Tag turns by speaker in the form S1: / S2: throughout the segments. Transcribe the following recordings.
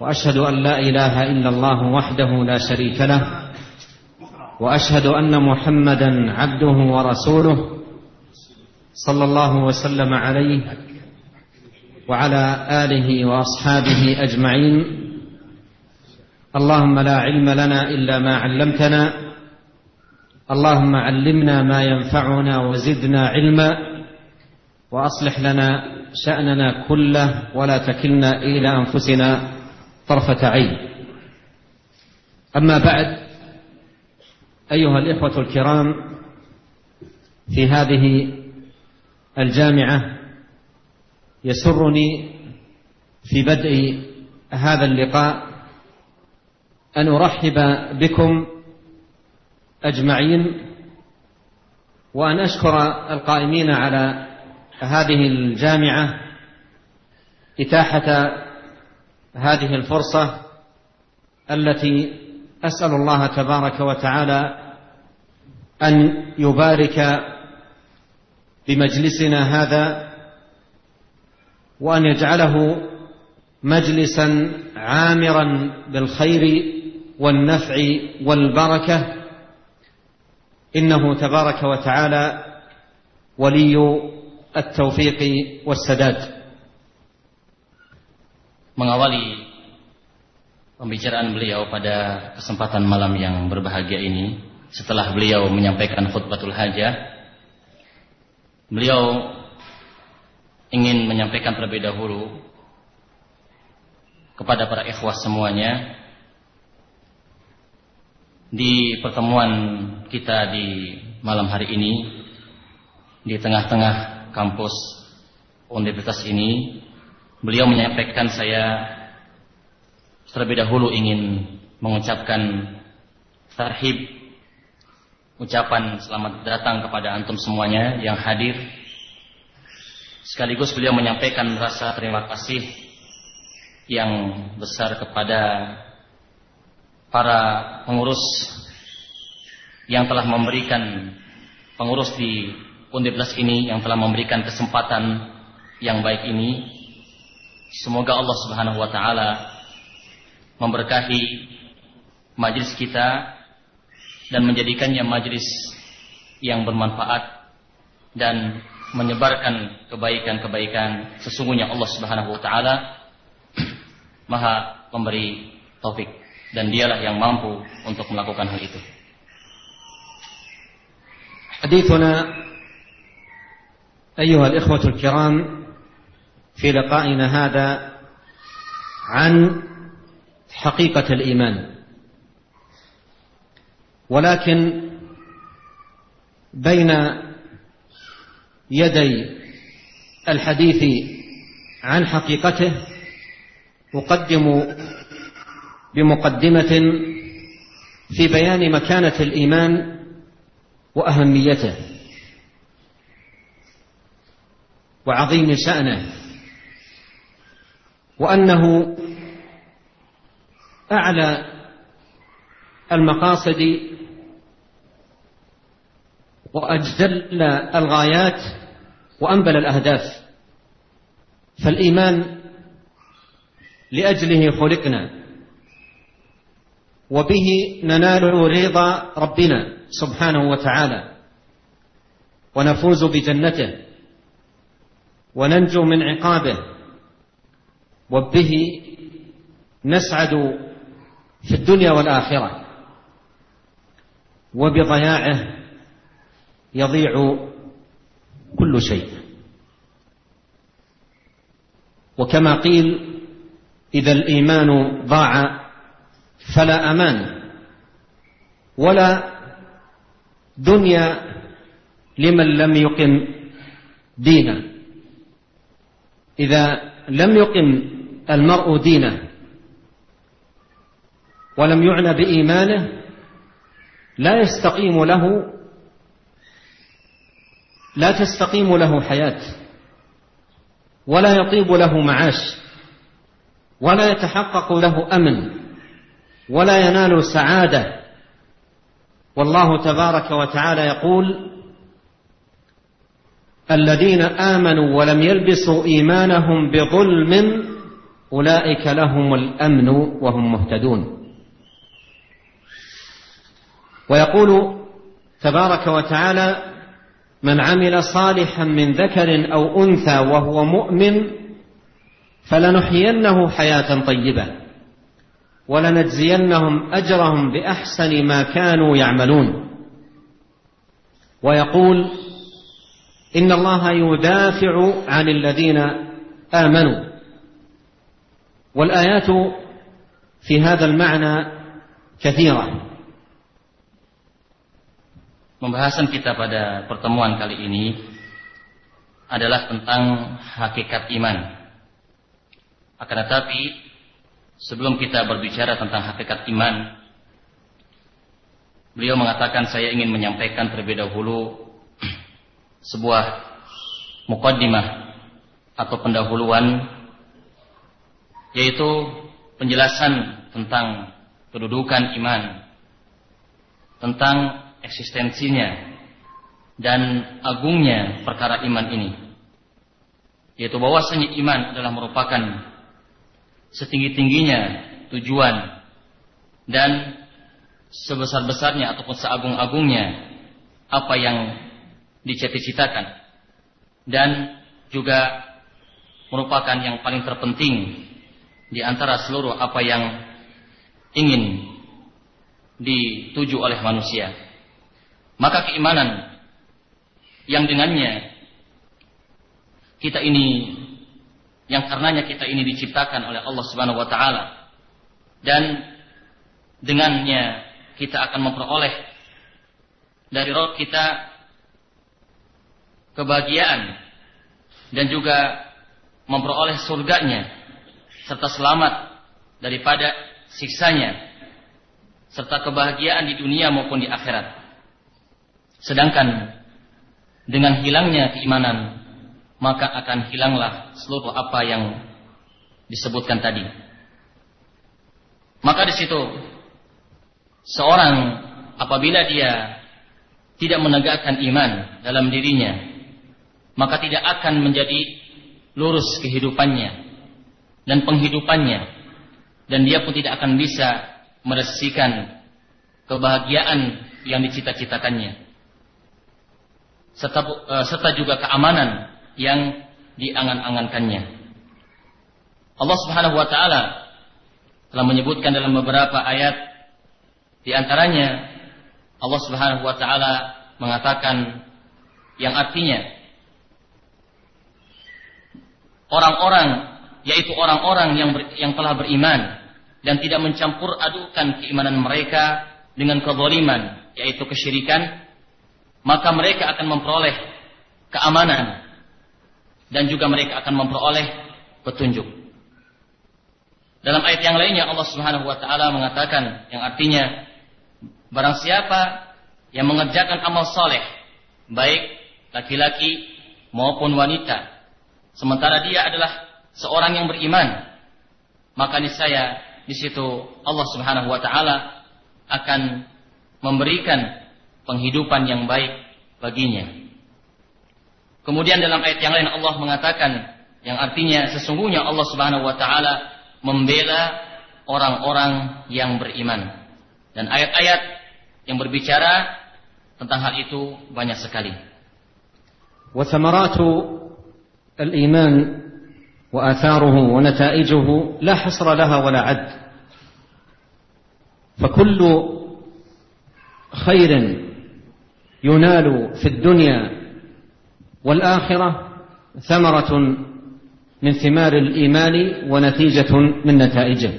S1: وأشهد أن لا إله إلا الله وحده لا شريك له وأشهد أن محمدا عبده ورسوله صلى الله وسلم عليه وعلى آله وأصحابه أجمعين. اللهم لا علم لنا إلا ما علمتنا اللهم علمنا ما ينفعنا وزدنا علما وأصلح لنا شأننا كله ولا تكلنا إلى أنفسنا. طرفة عين. أما بعد أيها الإخوة الكرام في هذه الجامعة يسرني في بدء هذا اللقاء أن أرحب بكم أجمعين وأن أشكر القائمين على هذه الجامعة إتاحة هذه الفرصة التي أسأل الله تبارك وتعالى أن يبارك بمجلسنا هذا وأن يجعله مجلسا عامرا بالخير والنفع والبركة. إنه تبارك وتعالى ولي التوفيق والسداد.
S2: Mengawali pembicaraan beliau pada kesempatan malam yang berbahagia ini. Setelah beliau menyampaikan khutbatul hajah beliau ingin menyampaikan terlebih dahulu kepada para ikhwas semuanya di pertemuan kita di malam hari ini di tengah-tengah kampus universitas ini beliau menyampaikan saya terlebih dahulu ingin mengucapkan tarhib ucapan selamat datang kepada antum semuanya yang hadir. Sekaligus beliau menyampaikan rasa terima kasih yang besar kepada para pengurus yang telah memberikan pengurus di Universitas ini yang telah memberikan kesempatan yang baik ini Semoga Allah Subhanahu wa taala memberkahi majlis kita dan menjadikannya majlis yang bermanfaat dan menyebarkan kebaikan-kebaikan. Sesungguhnya Allah Subhanahu wa taala Maha pemberi taufik dan dialah yang mampu untuk melakukan hal itu.
S1: حديثنا أيها الإخوة الكرام في لقائنا هذا عن حقيقة الإيمان. ولكن بين يدي الحديث عن حقيقته أقدم بمقدمة في بيان مكانة الإيمان وأهميته وعظيم شأنه. وأنه أعلى المقاصد وأجل الغايات وأنبل الأهداف. فالإيمان لأجله خلقنا وبه ننال رضا ربنا سبحانه وتعالى. ونفوز بجنته وننجو من عقابه وبه نسعد في الدنيا والآخرة. وبضياعه يضيع كل شيء. وكما قيل إذا الإيمان ضاع فلا أمان ولا دنيا لمن لم يقم دينه. إذا لم يقم المرء دينه ولم يعنى بإيمانه لا يستقيم له لا تستقيم له حياة ولا يطيب له معاش ولا يتحقق له أمن ولا ينال سعادة والله تبارك وتعالى يقول الذين آمنوا ولم يلبسوا إيمانهم بظلم أولئك لهم الأمن وهم مهتدون. ويقول تبارك وتعالى من عمل صالحا من ذكر أو أنثى وهو مؤمن فلنحيينه حياة طيبة ولنجزينهم أجرهم بأحسن ما كانوا يعملون. ويقول إن الله يدافع عن الذين آمنوا. والآيات في هذا المعنى كثيرة
S2: Pembahasan kita pada pertemuan kali ini adalah tentang hakikat iman. Akan tetapi sebelum kita berbicara tentang hakikat iman, beliau mengatakan saya ingin menyampaikan terlebih dahulu sebuah mukaddimah atau pendahuluan yaitu penjelasan tentang kedudukan iman, tentang eksistensinya dan agungnya perkara iman ini. Yaitu bahwasanya iman adalah merupakan setinggi-tingginya tujuan dan sebesar-besarnya ataupun seagung-agungnya apa yang dicita-citakan. Dan juga merupakan yang paling terpenting di antara seluruh apa yang ingin dituju oleh manusia. Maka keimanan yang dengannya kita ini yang karenanya kita ini diciptakan oleh Allah Subhanahu wa taala dan dengannya kita akan memperoleh dari roh kita kebahagiaan dan juga memperoleh surganya serta selamat daripada siksanya serta kebahagiaan di dunia maupun di akhirat. Sedangkan dengan hilangnya keimanan, maka akan hilanglah seluruh apa yang disebutkan tadi. Maka di situ seorang apabila dia tidak menegakkan iman dalam dirinya, maka tidak akan menjadi lurus kehidupannya dan penghidupannya dan dia pun tidak akan bisa meresmikan kebahagiaan yang dicita-citakannya serta, uh, serta juga keamanan yang diangan-angankannya. Allah Subhanahu wa taala telah menyebutkan dalam beberapa ayat di antaranya Allah Subhanahu wa taala mengatakan yang artinya orang-orang yaitu orang-orang yang ber, yang telah beriman dan tidak mencampur adukan keimanan mereka dengan kezaliman yaitu kesyirikan maka mereka akan memperoleh keamanan dan juga mereka akan memperoleh petunjuk. Dalam ayat yang lainnya Allah Subhanahu wa taala mengatakan yang artinya barang siapa yang mengerjakan amal soleh baik laki-laki maupun wanita sementara dia adalah seorang yang beriman maka niscaya di situ Allah Subhanahu wa taala akan memberikan penghidupan yang baik baginya. Kemudian dalam ayat yang lain Allah mengatakan yang artinya sesungguhnya Allah Subhanahu wa taala membela orang-orang yang beriman. Dan ayat-ayat yang berbicara tentang hal itu banyak sekali.
S1: وثمرات الإيمان وآثاره ونتائجه لا حصر لها ولا عد. فكل خير ينال في الدنيا والآخرة ثمرة من ثمار الإيمان ونتيجة من نتائجه.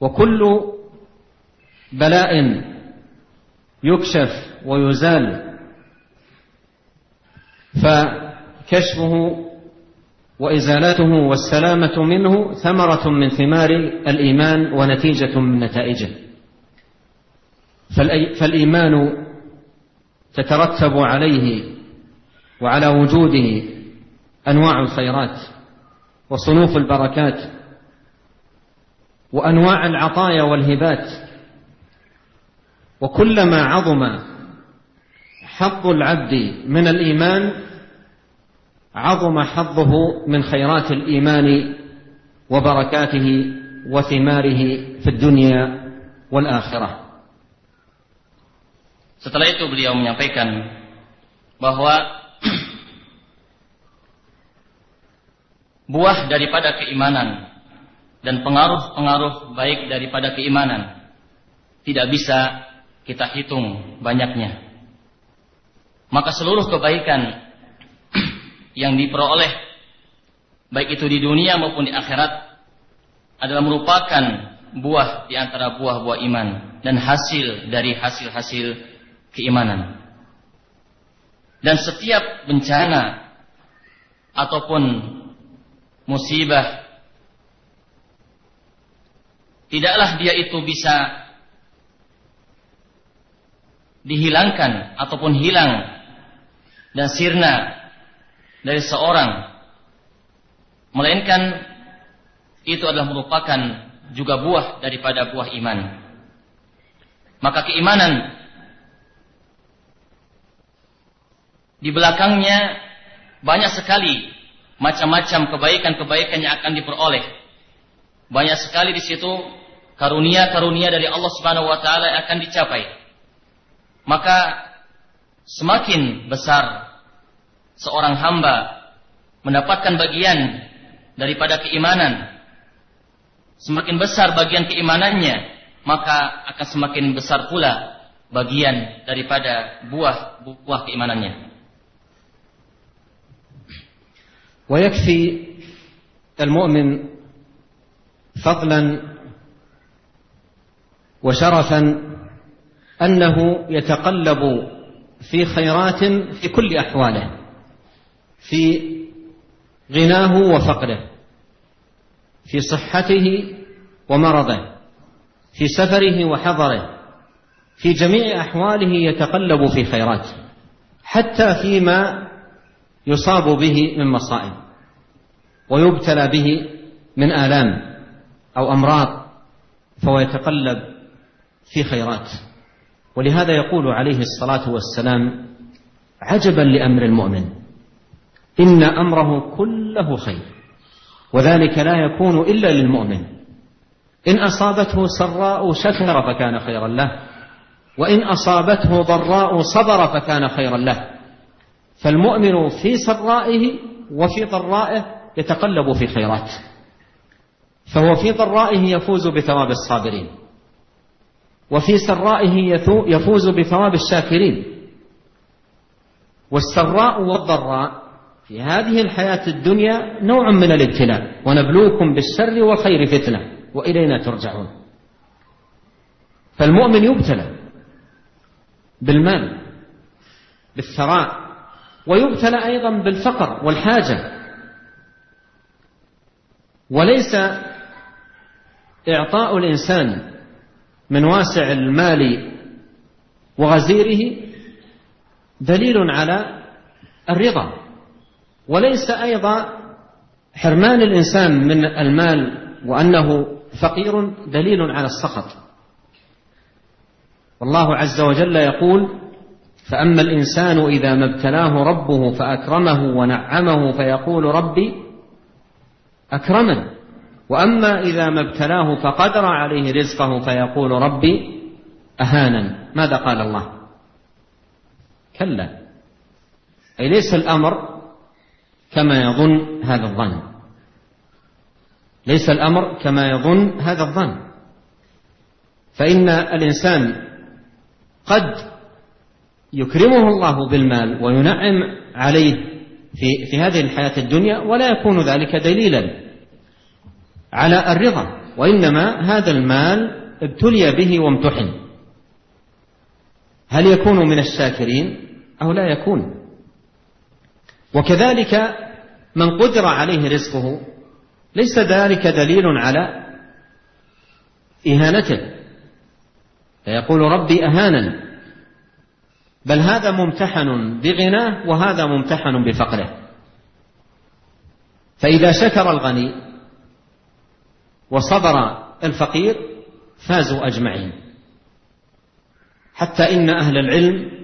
S1: وكل بلاء يكشف ويزال فكشفه وإزالته والسلامة منه ثمرة من ثمار الإيمان ونتيجة من نتائجه. فالإيمان تترتب عليه وعلى وجوده أنواع الخيرات وصنوف البركات وأنواع العطايا والهبات. وكلما عظم حظ العبد من الإيمان عظم حظه من خيرات الإيمان وبركاته وثماره في الدنيا والآخرة
S2: Setelah itu beliau menyampaikan bahwa buah daripada keimanan dan pengaruh-pengaruh baik daripada keimanan tidak bisa kita hitung banyaknya. Maka seluruh kebaikan yang diperoleh baik itu di dunia maupun di akhirat adalah merupakan buah di antara buah-buah iman dan hasil dari hasil-hasil keimanan. Dan setiap bencana ataupun musibah tidaklah dia itu bisa dihilangkan ataupun hilang dan sirna dari seorang melainkan itu adalah merupakan juga buah daripada buah iman. Maka keimanan Di belakangnya banyak sekali macam-macam kebaikan-kebaikan yang akan diperoleh. Banyak sekali di situ karunia-karunia dari Allah Subhanahu wa taala akan dicapai. Maka semakin besar seorang hamba mendapatkan bagian daripada keimanan, semakin besar bagian keimanannya, maka akan semakin besar pula bagian daripada buah buah keimanannya.
S1: ويكفي المؤمن فضلا وشرفا انه يتقلب في خيرات في كل احواله في غناه وفقره في صحته ومرضه في سفره وحضره في جميع أحواله يتقلب في خيرات حتى فيما يصاب به من مصائب ويبتلى به من آلام أو أمراض فهو يتقلب في خيرات. ولهذا يقول عليه الصلاة والسلام عجبا لأمر المؤمن. إن أمره كله خير. وذلك لا يكون إلا للمؤمن. إن أصابته سراء شكر فكان خيرا له. وإن أصابته ضراء صبر فكان خيرا له. فالمؤمن في سرائه وفي ضرائه يتقلب في خيرات. فهو في ضرائه يفوز بثواب الصابرين. وفي سرائه يفوز بثواب الشاكرين. والسراء والضراء في هذه الحياة الدنيا نوع من الابتلاء ونبلوكم بالشر والخير فتنة وإلينا ترجعون. فالمؤمن يبتلى بالمال بالثراء ويبتلى أيضا بالفقر والحاجة. وليس إعطاء الإنسان من واسع المال وغزيره دليل على الرضا. وليس أيضا حرمان الإنسان من المال وأنه فقير دليل على السخط. والله عز وجل يقول فأما الإنسان إذا ما ابتلاه ربه فأكرمه ونعمه فيقول ربي أكرمن. وأما إذا ما ابتلاه فقدر عليه رزقه فيقول ربي أهانا ماذا قال الله؟ كلا. أي ليس الأمر كما يظن هذا الظن. ليس الأمر كما يظن هذا الظن. فإن الإنسان قد يكرمه الله بالمال وينعم عليه في في هذه الحياة الدنيا ولا يكون ذلك دليلا على الرضا وإنما هذا المال ابتلي به وامتحن. هل يكون من الشاكرين؟ أو لا يكون. وكذلك من قدر عليه رزقه ليس ذلك دليل على إهانته. فيقول ربي أهانا بل هذا ممتحن بغناه وهذا ممتحن بفقره. فإذا شكر الغني وصبر الفقير فازوا أجمعين. حتى إن أهل العلم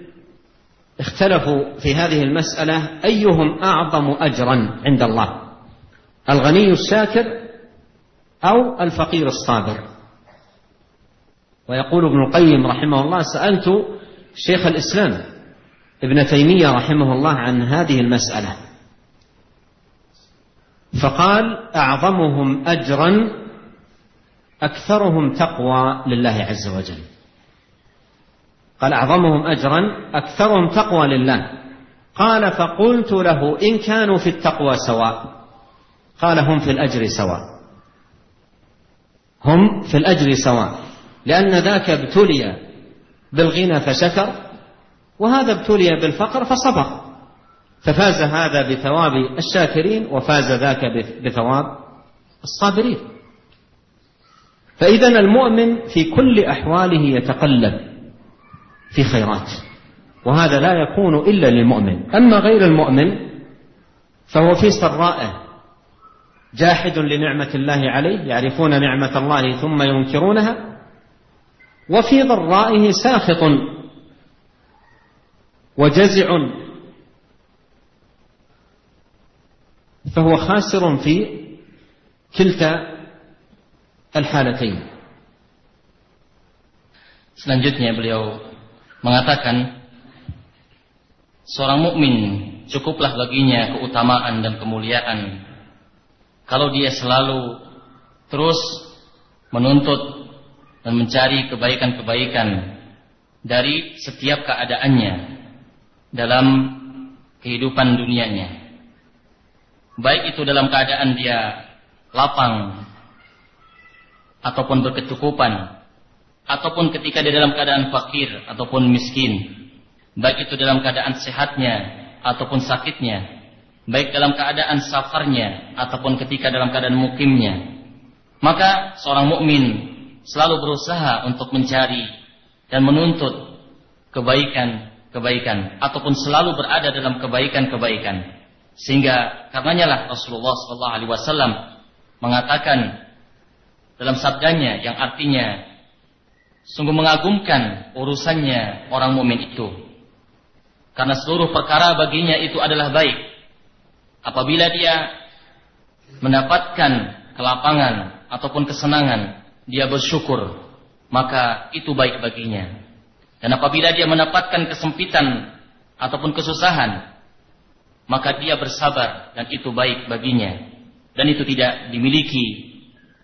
S1: اختلفوا في هذه المسألة أيهم أعظم أجرا عند الله؟ الغني الشاكر أو الفقير الصابر؟ ويقول ابن القيم رحمه الله سألت شيخ الإسلام ابن تيمية رحمه الله عن هذه المسألة. فقال أعظمهم أجرا أكثرهم تقوى لله عز وجل. قال أعظمهم أجرا أكثرهم تقوى لله. قال فقلت له إن كانوا في التقوى سواء. قال هم في الأجر سواء. هم في الأجر سواء. لأن ذاك ابتلي بالغنى فشكر وهذا ابتلي بالفقر فصبر. ففاز هذا بثواب الشاكرين وفاز ذاك بثواب الصابرين. فإذا المؤمن في كل أحواله يتقلب. في خيرات. وهذا لا يكون إلا للمؤمن. أما غير المؤمن فهو في سرائه جاحد لنعمة الله عليه يعرفون نعمة الله ثم ينكرونها. وفي ضرائه ساخط وجزع. فهو خاسر في كلتا الحالتين.
S2: Selanjutnya beliau mengatakan seorang mukmin cukuplah baginya keutamaan dan kemuliaan kalau dia selalu terus menuntut dan mencari kebaikan-kebaikan dari setiap keadaannya dalam kehidupan dunianya. Baik itu dalam keadaan dia lapang ataupun berkecukupan ataupun ketika dia dalam keadaan fakir ataupun miskin. Baik itu dalam keadaan sehatnya ataupun sakitnya baik dalam keadaan safarnya ataupun ketika dalam keadaan mukimnya. Maka seorang mukmin selalu berusaha untuk mencari dan menuntut kebaikan-kebaikan ataupun selalu berada dalam kebaikan-kebaikan. Sehingga karenanya lah Rasulullah sallallahu alaihi wasallam mengatakan dalam sabdanya yang artinya sungguh mengagumkan urusannya orang mukmin itu. Karena seluruh perkara baginya itu adalah baik apabila dia mendapatkan kelapangan ataupun kesenangan, dia bersyukur, maka itu baik baginya. Dan apabila dia mendapatkan kesempitan ataupun kesusahan, maka dia bersabar dan itu baik baginya. Dan itu tidak dimiliki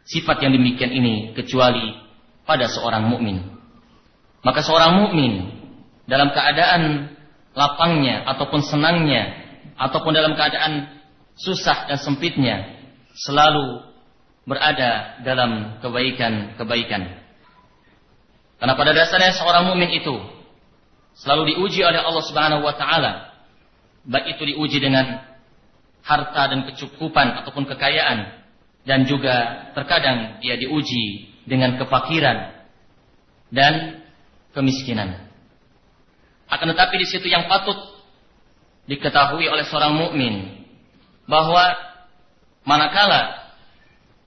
S2: sifat yang demikian ini kecuali pada seorang mukmin. Maka seorang mukmin dalam keadaan lapangnya ataupun senangnya ataupun dalam keadaan susah dan sempitnya selalu berada dalam kebaikan-kebaikan. Karena pada dasarnya seorang mukmin itu selalu diuji oleh Allah Subhanahu wa taala. Baik itu diuji dengan harta dan kecukupan ataupun kekayaan dan juga terkadang dia diuji dengan kefakiran dan kemiskinan. Akan tetapi di situ yang patut diketahui oleh seorang mukmin bahwa manakala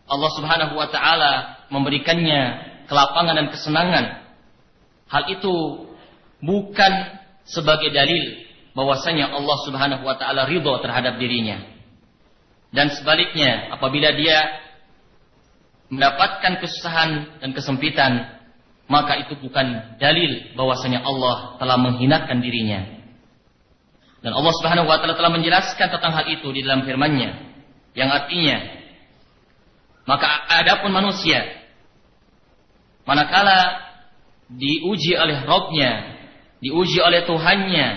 S2: Allah Subhanahu wa taala memberikannya kelapangan dan kesenangan hal itu bukan sebagai dalil bahwasanya Allah Subhanahu wa taala ridho terhadap dirinya dan sebaliknya apabila dia mendapatkan kesusahan dan kesempitan maka itu bukan dalil bahwasanya Allah telah menghinakan dirinya dan Allah Subhanahu wa taala telah menjelaskan tentang hal itu di dalam firman-Nya yang artinya maka adapun manusia manakala diuji oleh Robnya, diuji oleh Tuhannya,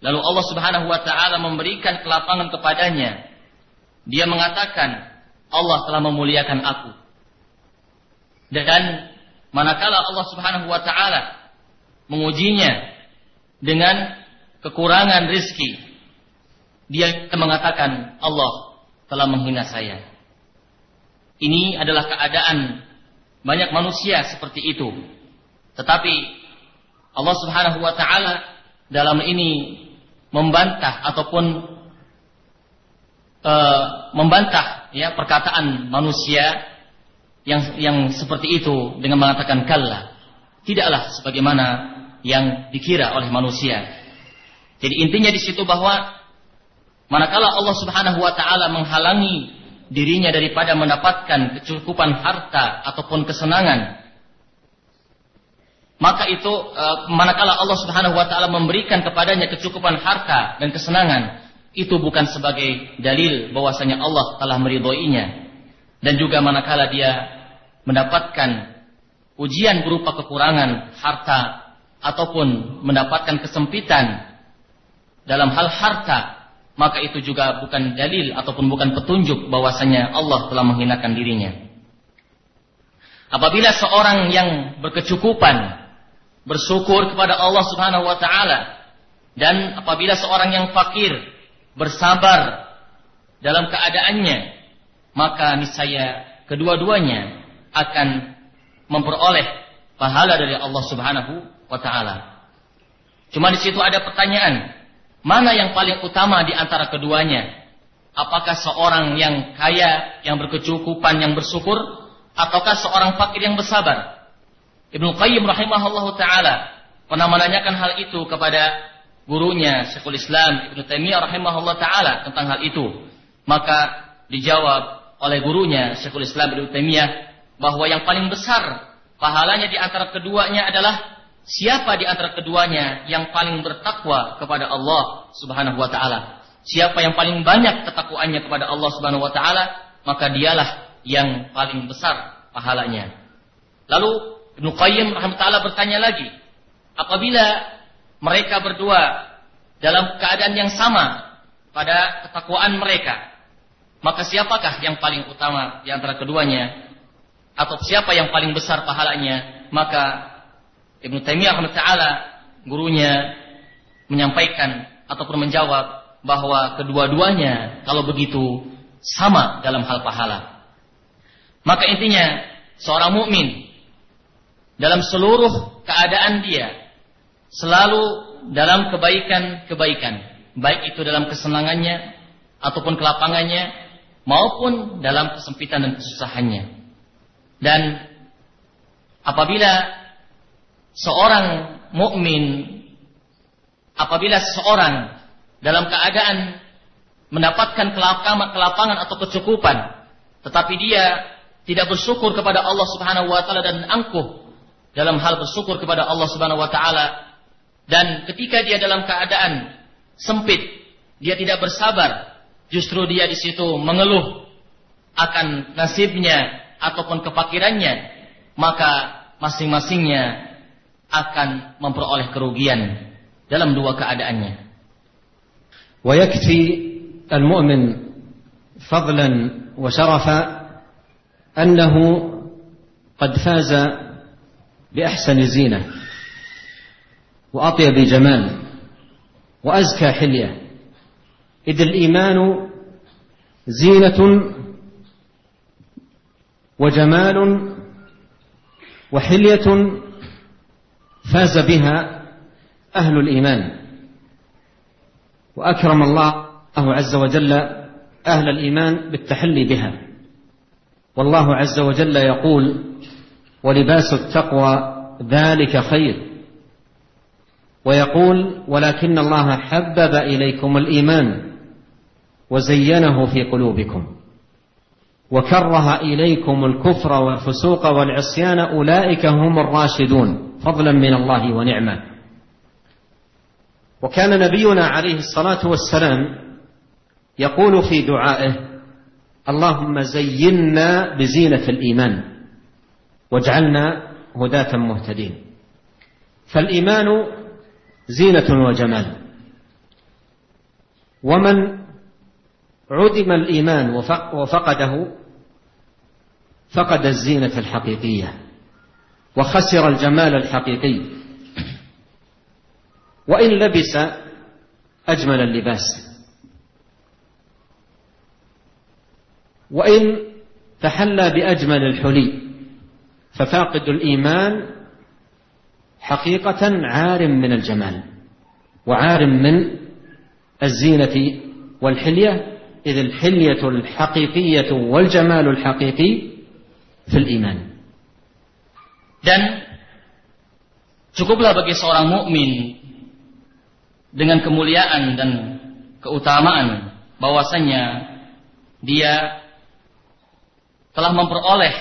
S2: lalu Allah Subhanahu wa taala memberikan kelapangan kepadanya, dia mengatakan, Allah telah memuliakan aku. Dan manakala Allah Subhanahu wa taala mengujinya dengan kekurangan rizki, dia mengatakan Allah telah menghina saya. Ini adalah keadaan banyak manusia seperti itu. Tetapi Allah Subhanahu wa taala dalam ini membantah ataupun uh, membantah ya perkataan manusia yang yang seperti itu dengan mengatakan kalla. Tidaklah sebagaimana yang dikira oleh manusia. Jadi intinya di situ bahwa manakala Allah Subhanahu wa taala menghalangi dirinya daripada mendapatkan kecukupan harta ataupun kesenangan maka itu eh, manakala Allah Subhanahu wa taala memberikan kepadanya kecukupan harta dan kesenangan itu bukan sebagai dalil bahwasanya Allah telah meridhoinya dan juga manakala dia mendapatkan ujian berupa kekurangan harta ataupun mendapatkan kesempitan dalam hal harta, maka itu juga bukan dalil ataupun bukan petunjuk bahwasanya Allah telah menghinakan dirinya. Apabila seorang yang berkecukupan bersyukur kepada Allah Subhanahu wa taala dan apabila seorang yang fakir bersabar dalam keadaannya, maka niscaya kedua-duanya akan memperoleh pahala dari Allah Subhanahu wa taala. Cuma di situ ada pertanyaan, mana yang paling utama di antara keduanya? Apakah seorang yang kaya, yang berkecukupan, yang bersyukur, ataukah seorang fakir yang bersabar? Ibnu Qayyim rahimahullah taala pernah menanyakan hal itu kepada gurunya Syekhul Islam Ibnu Taimiyah rahimahullah taala tentang hal itu. Maka dijawab oleh gurunya Syekhul Islam Ibnu Taimiyah bahwa yang paling besar pahalanya di antara keduanya adalah siapa di antara keduanya yang paling bertakwa kepada Allah Subhanahu wa taala. Siapa yang paling banyak ketakwaannya kepada Allah Subhanahu wa taala, maka dialah yang paling besar pahalanya. Lalu Ibnu Qayyim rahimahullah bertanya lagi, apabila mereka berdua dalam keadaan yang sama pada ketakwaan mereka, maka siapakah yang paling utama di antara keduanya? atau siapa yang paling besar pahalanya, maka Ibnu Taimiyah taala gurunya menyampaikan ataupun menjawab bahwa kedua-duanya kalau begitu sama dalam hal pahala. Maka intinya seorang mukmin dalam seluruh keadaan dia selalu dalam kebaikan-kebaikan, baik itu dalam kesenangannya ataupun kelapangannya maupun dalam kesempitan dan kesusahannya. Dan apabila seorang mukmin apabila seorang dalam keadaan mendapatkan kelapangan atau kecukupan tetapi dia tidak bersyukur kepada Allah Subhanahu wa taala dan angkuh dalam hal bersyukur kepada Allah Subhanahu wa taala dan ketika dia dalam keadaan sempit dia tidak bersabar justru dia di situ mengeluh akan nasibnya ataupun kefakirannya, maka masing-masingnya akan memperoleh kerugian dalam dua keadaannya.
S1: ويكفي المؤمن فضلا وشرفا أنه قد فاز بأحسن زينة وأطيب جمال وأزكى حلية إذ الإيمان زينة وجمال وحلية فاز بها أهل الإيمان. وأكرم الله عز وجل أهل الإيمان بالتحلي بها. والله عز وجل يقول ولباس التقوى ذلك خير ويقول ولكن الله حبب إليكم الإيمان وزينه في قلوبكم. وكره إليكم الكفر والفسوق والعصيان أولئك هم الراشدون. فضلا من الله ونعمة. وكان نبينا عليه الصلاة والسلام يقول في دعائه اللهم زينا بزينة الإيمان واجعلنا هداة مهتدين. فالإيمان زينة وجمال. ومن عدم الإيمان وفقده فقد الزينة الحقيقية وخسر الجمال الحقيقي. وإن لبس أجمل اللباس. وإن تحلى بأجمل الحلي ففاقد الإيمان حقيقة عار من الجمال وعار من الزينة والحلية إذ الحلية الحقيقية والجمال الحقيقي في الإيمان
S2: dan cukuplah bagi seorang mukmin dengan kemuliaan dan keutamaan bahwasanya dia telah memperoleh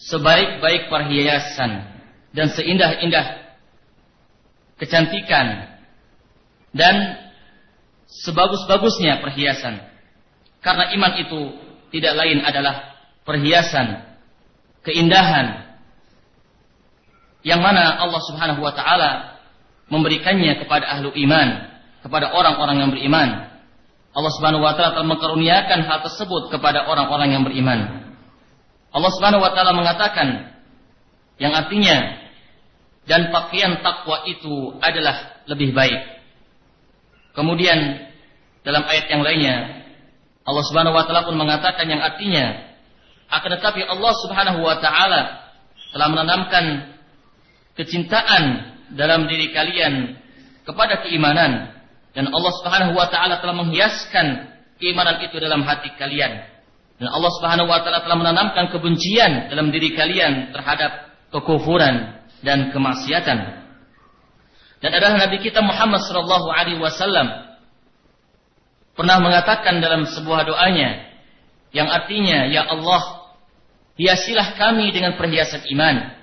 S2: sebaik-baik perhiasan dan seindah-indah kecantikan dan sebagus-bagusnya perhiasan. Karena iman itu tidak lain adalah perhiasan, keindahan yang mana Allah Subhanahu wa taala memberikannya kepada ahlu iman, kepada orang-orang yang beriman. Allah Subhanahu wa taala telah mengkaruniakan hal tersebut kepada orang-orang yang beriman. Allah Subhanahu wa taala mengatakan yang artinya dan pakaian takwa itu adalah lebih baik. Kemudian dalam ayat yang lainnya Allah Subhanahu wa taala pun mengatakan yang artinya akan tetapi Allah Subhanahu wa taala telah menanamkan kecintaan dalam diri kalian kepada keimanan dan Allah Subhanahu wa taala telah menghiaskan keimanan itu dalam hati kalian dan Allah Subhanahu wa taala telah menanamkan kebencian dalam diri kalian terhadap kekufuran dan kemaksiatan. Dan adalah Nabi kita Muhammad sallallahu alaihi wasallam pernah mengatakan dalam sebuah doanya yang artinya ya Allah hiasilah kami dengan perhiasan iman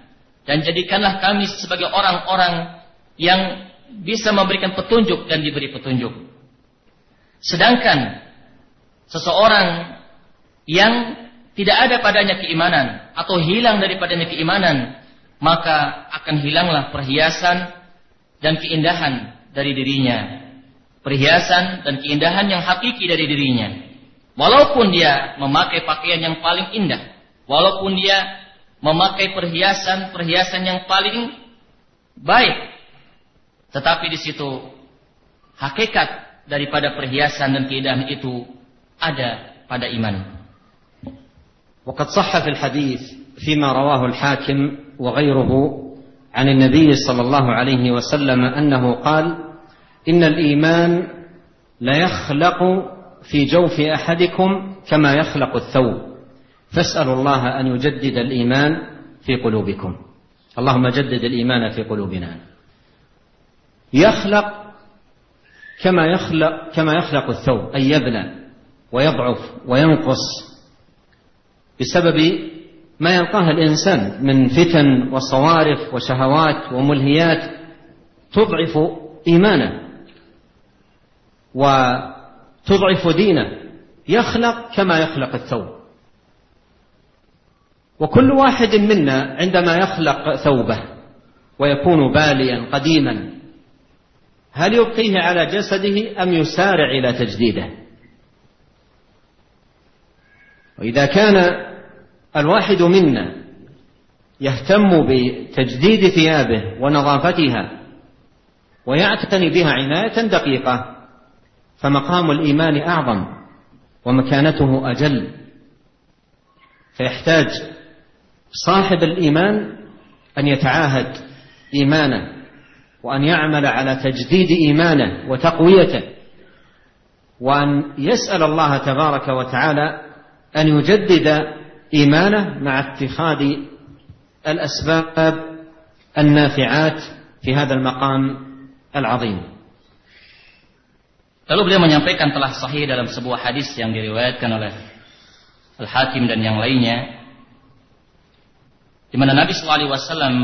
S2: dan jadikanlah kami sebagai orang-orang yang bisa memberikan petunjuk dan diberi petunjuk. Sedangkan seseorang yang tidak ada padanya keimanan atau hilang daripadanya keimanan, maka akan hilanglah perhiasan dan keindahan dari dirinya Perhiasan dan keindahan yang hakiki dari dirinya. Walaupun dia memakai pakaian yang paling indah, walaupun dia memakai perhiasan-perhiasan yang paling baik, tetapi di situ hakikat daripada perhiasan dan keindahan itu ada pada iman.
S1: وقد صح في الحديث فيما رواه الحاكم وغيره عن النبي صلى الله عليه وسلم انه قال إن الإيمان ليخلق في جوف أحدكم كما يخلق الثوب. فاسألوا الله أن يجدد الإيمان في قلوبكم. اللهم جدد الإيمان في قلوبنا. يخلق كما يخلق كما يخلق الثوب أي يبلى ويضعف وينقص بسبب ما يلقاه الإنسان من فتن وصوارف وشهوات وملهيات تضعف إيمانه. وتضعف دينه يخلق كما يخلق الثوب. وكل واحد منا عندما يخلق ثوبه ويكون باليا قديما هل يبقيه على جسده أم يسارع إلى تجديده؟ وإذا كان الواحد منا يهتم بتجديد ثيابه ونظافتها ويعتني بها عناية دقيقة فمقام الإيمان أعظم ومكانته أجل. فيحتاج صاحب الإيمان أن يتعاهد إيمانه وأن يعمل على تجديد إيمانه وتقويته وأن يسأل الله تبارك وتعالى أن يجدد إيمانه مع اتخاذ الأسباب النافعات في هذا المقام العظيم.
S2: Lalu beliau menyampaikan telah sahih dalam sebuah hadis yang diriwayatkan oleh Al-Hakim dan yang lainnya di mana Nabi sallallahu alaihi wasallam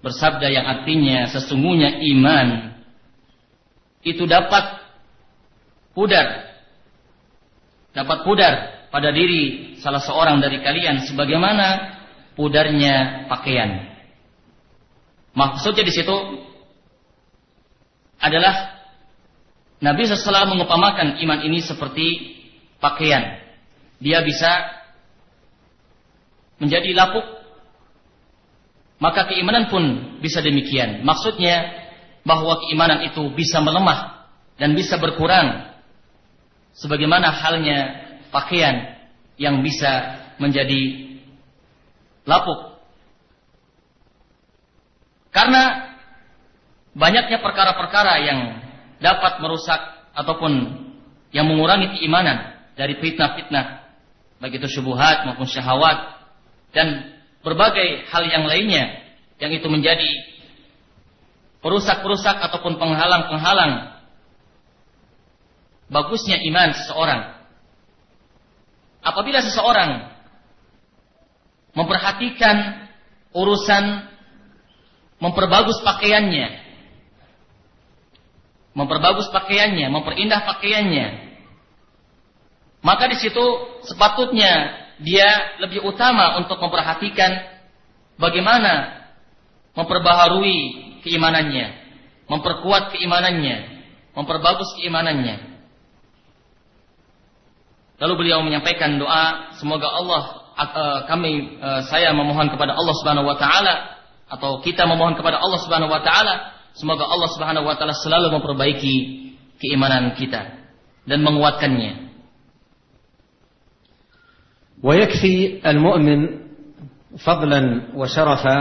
S2: bersabda yang artinya sesungguhnya iman itu dapat pudar dapat pudar pada diri salah seorang dari kalian sebagaimana pudarnya pakaian. Maksudnya di situ adalah Nabi SAW mengupamakan iman ini seperti pakaian. Dia bisa menjadi lapuk, maka keimanan pun bisa demikian. Maksudnya bahwa keimanan itu bisa melemah dan bisa berkurang sebagaimana halnya pakaian yang bisa menjadi lapuk. Karena banyaknya perkara-perkara yang dapat merusak ataupun yang mengurangi keimanan dari fitnah-fitnah baik itu syubhat maupun syahwat dan berbagai hal yang lainnya yang itu menjadi perusak-perusak ataupun penghalang-penghalang bagusnya iman seseorang. Apabila seseorang memperhatikan urusan memperbagus pakaiannya, memperbagus pakaiannya, memperindah pakaiannya, maka di situ sepatutnya dia lebih utama untuk memperhatikan bagaimana memperbaharui keimanannya, memperkuat keimanannya, memperbagus keimanannya. Lalu beliau menyampaikan doa, semoga Allah uh, kami uh, saya memohon kepada Allah Subhanahu wa taala atau kita memohon kepada Allah Subhanahu wa taala, semoga Allah Subhanahu wa taala selalu memperbaiki keimanan kita dan menguatkannya.
S1: ويكفي المؤمن فضلا وشرفا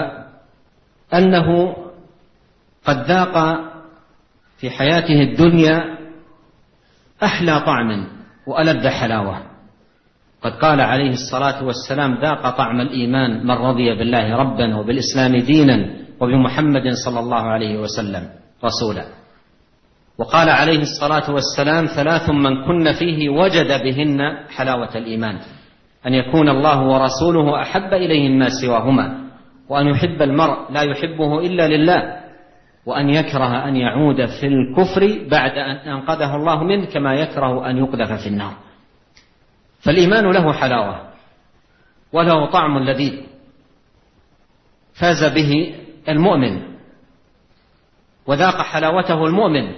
S1: أنه قد ذاق في حياته الدنيا أحلى طعم وألذ حلاوة قد قال عليه الصلاة والسلام ذاق طعم الإيمان من رضي بالله ربا وبالإسلام دينا وبمحمد صلى الله عليه وسلم رسولا. وقال عليه الصلاة والسلام ثلاث من كن فيه وجد بهن حلاوة الإيمان أن يكون الله ورسوله أحب إليه ما سواهما وأن يحب المرء لا يحبه إلا لله وأن يكره أن يعود في الكفر بعد أن أنقذه الله منه كما يكره أن يقذف في النار. فالإيمان له حلاوة وله طعم لذيذ فاز به المؤمن وذاق حلاوته المؤمن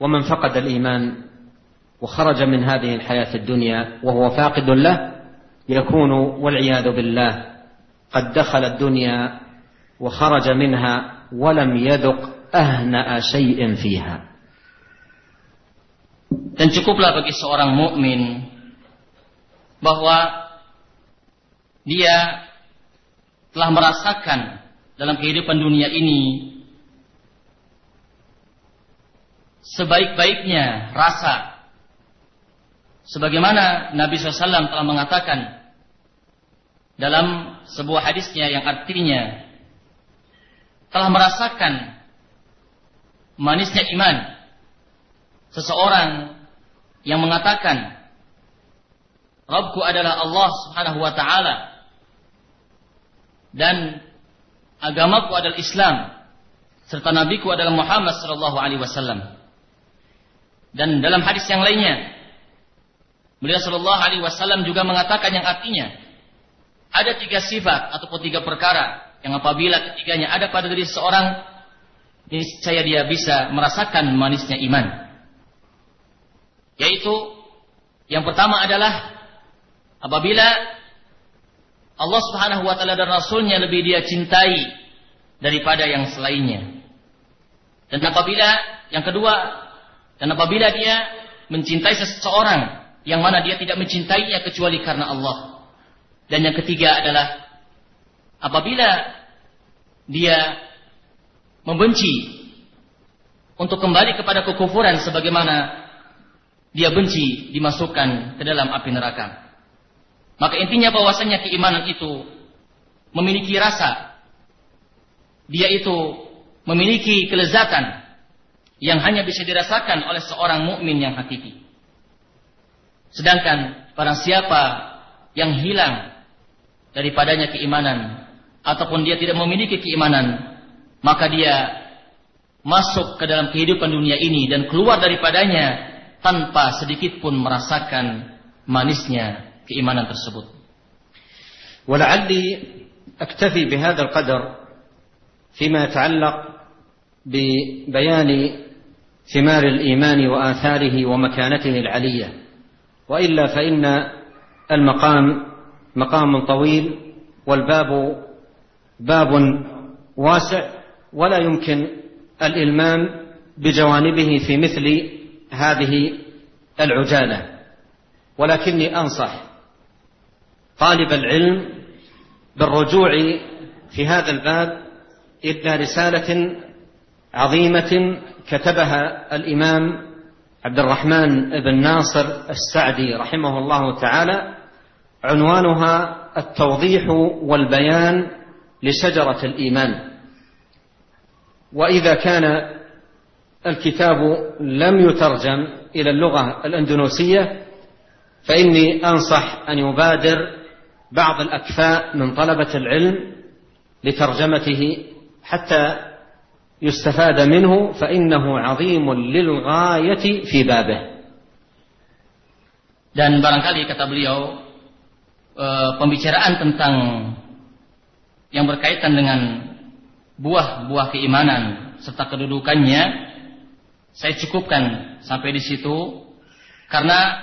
S1: ومن فقد الإيمان وخرج من هذه الحياة الدنيا وهو فاقد له يكون والعياذ بالله قد دخل الدنيا وخرج منها ولم يذق أهنأ شيء فيها.
S2: Dan cukuplah bagi seorang mukmin bahwa dia telah merasakan dalam kehidupan dunia ini sebaik-baiknya rasa sebagaimana Nabi SAW telah mengatakan dalam sebuah hadisnya yang artinya telah merasakan manisnya iman seseorang yang mengatakan Rabbku adalah Allah Subhanahu wa taala dan agamaku adalah Islam serta nabiku adalah Muhammad sallallahu alaihi wasallam. Dan dalam hadis yang lainnya beliau sallallahu alaihi wasallam juga mengatakan yang artinya ada tiga sifat ataupun tiga perkara yang apabila ketiganya ada pada diri seorang saya dia bisa merasakan manisnya iman yaitu yang pertama adalah apabila Allah Subhanahu wa taala dan rasulnya lebih dia cintai daripada yang selainnya dan apabila yang kedua dan apabila dia mencintai seseorang yang mana dia tidak mencintainya kecuali karena Allah dan yang ketiga adalah apabila dia membenci untuk kembali kepada kekufuran sebagaimana dia benci dimasukkan ke dalam api neraka. Maka intinya bahwasanya keimanan itu memiliki rasa. Dia itu memiliki kelezatan yang hanya bisa dirasakan oleh seorang mukmin yang hakiki. Sedangkan barang siapa yang hilang daripadanya keimanan ataupun dia tidak memiliki keimanan, maka dia masuk ke dalam kehidupan dunia ini dan keluar daripadanya tanpa sedikit pun merasakan manisnya keimanan tersebut.
S1: ولعلي أكتفي بهذا القدر فيما يتعلق ببيان ثمار الإيمان وآثاره ومكانته العلية وإلا فإن المقام مقام طويل والباب باب واسع ولا يمكن الإلمام بجوانبه في مثل هذه العجالة ولكني أنصح طالب العلم بالرجوع في هذا الباب إلى رسالة عظيمة كتبها الإمام عبد الرحمن بن ناصر السعدي رحمه الله تعالى عنوانها التوضيح والبيان لشجرة الإيمان. وإذا كان الكتاب لم يترجم إلى اللغة الأندونوسية فإني أنصح أن يبادر بعض الأكفاء من طلبة العلم لترجمته حتى يستفاد منه فإنه عظيم للغاية في بابه
S2: dan barangkali kata beliau e, pembicaraan tentang yang berkaitan dengan buah-buah keimanan serta kedudukannya saya cukupkan sampai di situ karena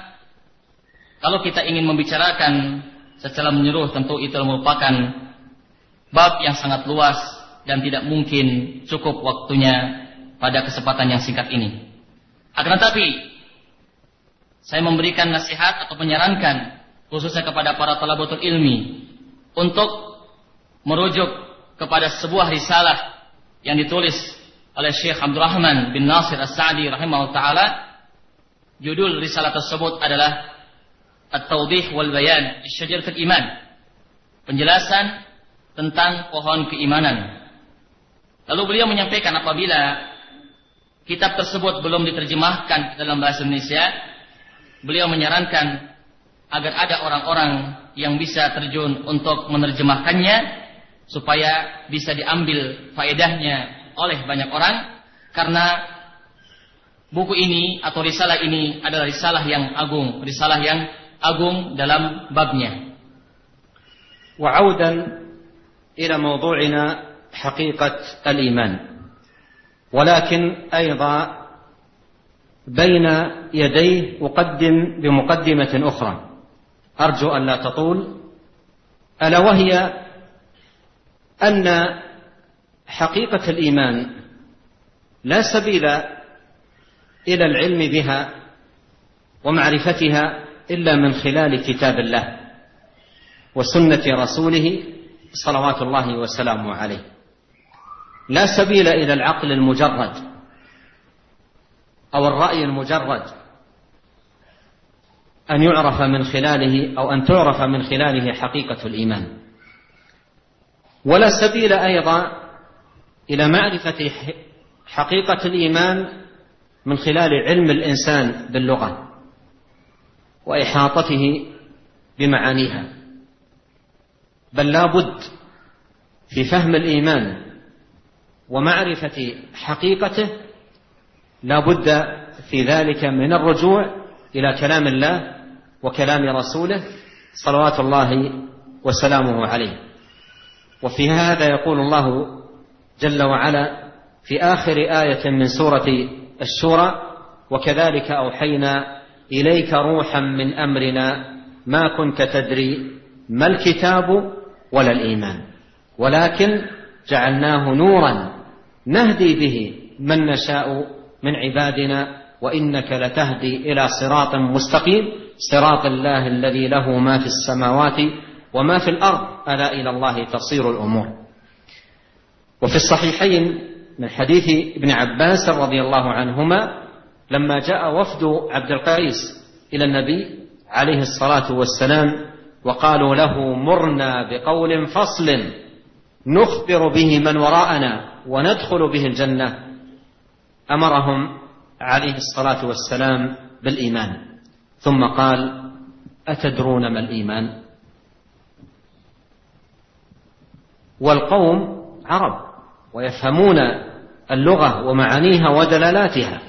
S2: kalau kita ingin membicarakan secara menyeluruh tentu itu merupakan bab yang sangat luas dan tidak mungkin cukup waktunya pada kesempatan yang singkat ini. Akan tetapi saya memberikan nasihat atau menyarankan khususnya kepada para talabatul ilmi untuk merujuk kepada sebuah risalah yang ditulis oleh Syekh Abdurrahman bin Nasir As-Sa'di rahimahullah taala. Judul risalah tersebut adalah At-Tawdih wal Bayan Syajaratul Iman. Penjelasan tentang pohon keimanan. Lalu beliau menyampaikan apabila kitab tersebut belum diterjemahkan dalam bahasa Indonesia, beliau menyarankan agar ada orang-orang yang bisa terjun untuk menerjemahkannya supaya bisa diambil faedahnya oleh banyak orang karena buku ini atau risalah ini adalah risalah yang agung, risalah yang agung dalam babnya.
S1: وعودا إلى موضوعنا حقيقة الإيمان ولكن أيضا بين يديه أقدم بمقدمة أخرى أرجو أن لا تطول ألا وهي أن حقيقة الإيمان لا سبيل إلى العلم بها ومعرفتها إلا من خلال كتاب الله وسنة رسوله صلوات الله وسلامه عليه. لا سبيل إلى العقل المجرد أو الرأي المجرد أن يعرف من خلاله أو أن تعرف من خلاله حقيقة الإيمان. ولا سبيل أيضا إلى معرفة حقيقة الإيمان من خلال علم الإنسان باللغة. وإحاطته بمعانيها. بل لا بد في فهم الإيمان ومعرفة حقيقته لا بد في ذلك من الرجوع إلى كلام الله وكلام رسوله صلوات الله وسلامه عليه. وفي هذا يقول الله جل وعلا في آخر آية من سورة الشورى وكذلك أوحينا إليك روحا من أمرنا ما كنت تدري ما الكتاب ولا الإيمان. ولكن جعلناه نورا نهدي به من نشاء من عبادنا وإنك لتهدي إلى صراط مستقيم. صراط الله الذي له ما في السماوات وما في الأرض. ألا إلى الله تصير الأمور. وفي الصحيحين من حديث ابن عباس رضي الله عنهما لما جاء وفد عبد القيس إلى النبي عليه الصلاة والسلام وقالوا له مرنا بقول فصل نخبر به من وراءنا وندخل به الجنة أمرهم عليه الصلاة والسلام بالإيمان. ثم قال أتدرون ما الإيمان؟ والقوم عرب ويفهمون اللغة ومعانيها ودلالاتها.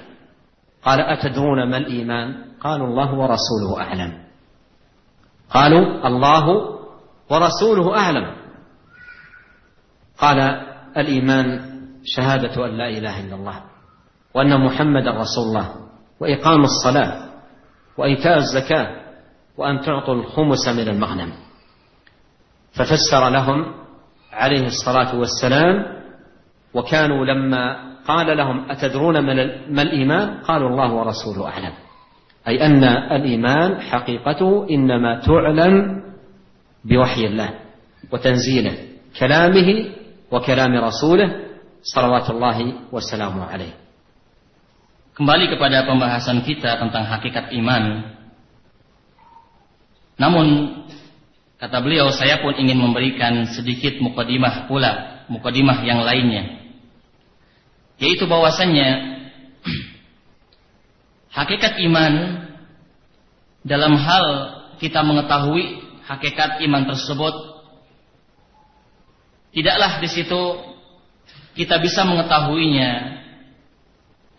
S1: قال أتدرون ما الإيمان؟ قالوا الله ورسوله أعلم. قالوا الله ورسوله أعلم. قال الإيمان شهادة أن لا إله إلا الله وأن محمدا رسول الله وإقام الصلاة وإيتاء الزكاة وأن تعطوا الخمس من المغنم. ففسر لهم عليه الصلاة والسلام وكانوا لما قال لهم أتدرون ما الإيمان قالوا الله ورسوله أعلم أي أن الإيمان حقيقته إنما تعلم بوحي الله وتنزيله كلامه وكلام رسوله صلوات الله وسلامه عليه
S2: Kembali kepada pembahasan kita tentang hakikat iman. Namun kata beliau saya pun ingin memberikan sedikit mukadimah pula, mukadimah yang lainnya. Yaitu bahwasannya hakikat iman dalam hal kita mengetahui hakikat iman tersebut tidaklah di situ kita bisa mengetahuinya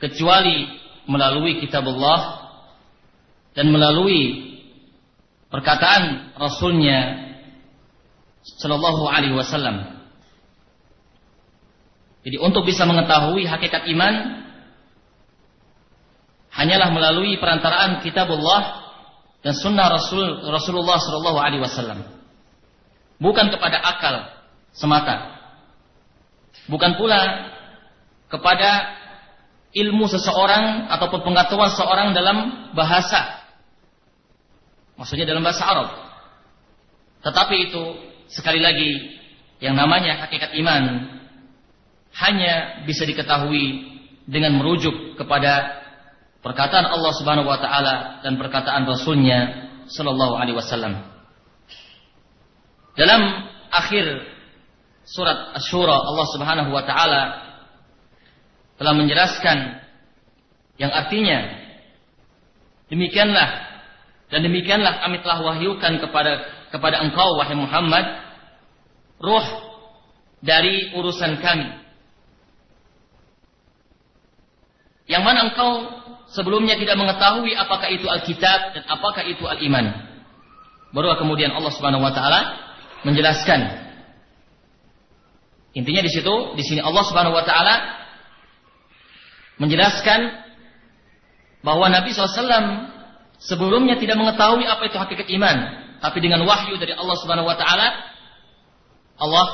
S2: kecuali melalui kitab Allah dan melalui perkataan Rasulnya Shallallahu Alaihi Wasallam. Jadi untuk bisa mengetahui hakikat iman hanyalah melalui perantaraan kitab Allah dan sunnah Rasul Rasulullah Shallallahu Alaihi Wasallam. Bukan kepada akal semata. Bukan pula kepada ilmu seseorang ataupun pengetahuan seorang dalam bahasa. Maksudnya dalam bahasa Arab. Tetapi itu sekali lagi yang namanya hakikat iman hanya bisa diketahui dengan merujuk kepada perkataan Allah Subhanahu wa taala dan perkataan Rasulnya sallallahu alaihi wasallam. Dalam akhir surat Asy-Syura Allah Subhanahu wa taala telah menjelaskan yang artinya demikianlah dan demikianlah kami telah wahyukan kepada kepada engkau wahai Muhammad ruh dari urusan kami yang mana engkau sebelumnya tidak mengetahui apakah itu Alkitab dan apakah itu Al-Iman baru kemudian Allah Subhanahu wa taala menjelaskan intinya di situ di sini Allah Subhanahu wa taala menjelaskan bahwa Nabi SAW sebelumnya tidak mengetahui apa itu hakikat iman, tapi dengan wahyu dari Allah Subhanahu Wa Taala, Allah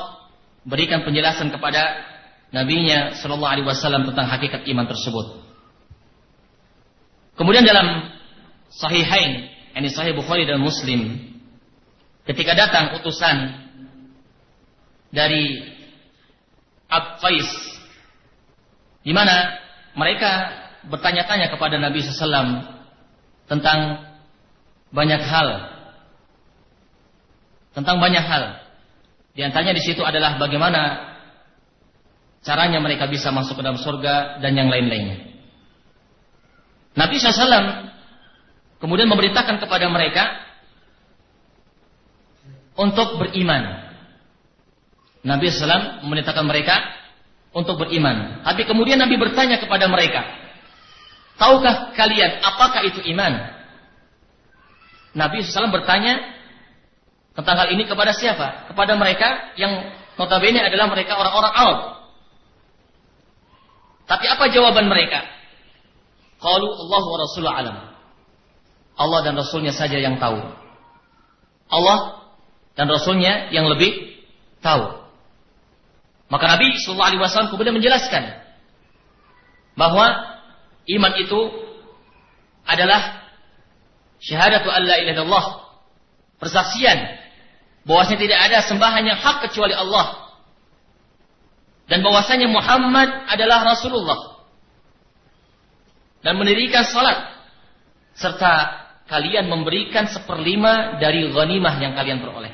S2: berikan penjelasan kepada Nabi-Nya Shallallahu Alaihi Wasallam tentang hakikat iman tersebut. Kemudian dalam Sahihain, ini Sahih Bukhari dan Muslim, ketika datang utusan dari Abqais, di mana mereka bertanya-tanya kepada Nabi SAW tentang banyak hal. Tentang banyak hal. Di antaranya di situ adalah bagaimana caranya mereka bisa masuk ke dalam surga dan yang lain-lainnya. Nabi SAW kemudian memberitakan kepada mereka untuk beriman. Nabi SAW memerintahkan mereka untuk beriman. Tapi kemudian Nabi bertanya kepada mereka, tahukah kalian apakah itu iman? Nabi SAW bertanya tentang hal ini kepada siapa? Kepada mereka yang notabene adalah mereka orang-orang awam. Tapi apa jawaban mereka? Qalu Allah wa Rasulullah alam. Allah dan Rasulnya saja yang tahu. Allah dan Rasulnya yang lebih tahu. Maka Nabi Shallallahu Alaihi Wasallam kemudian menjelaskan bahwa iman itu adalah syahadatu alla ilaha illallah persaksian bahwasanya tidak ada sembahan yang hak kecuali Allah dan bahwasanya Muhammad adalah Rasulullah dan mendirikan salat serta kalian memberikan seperlima dari ghanimah yang kalian peroleh.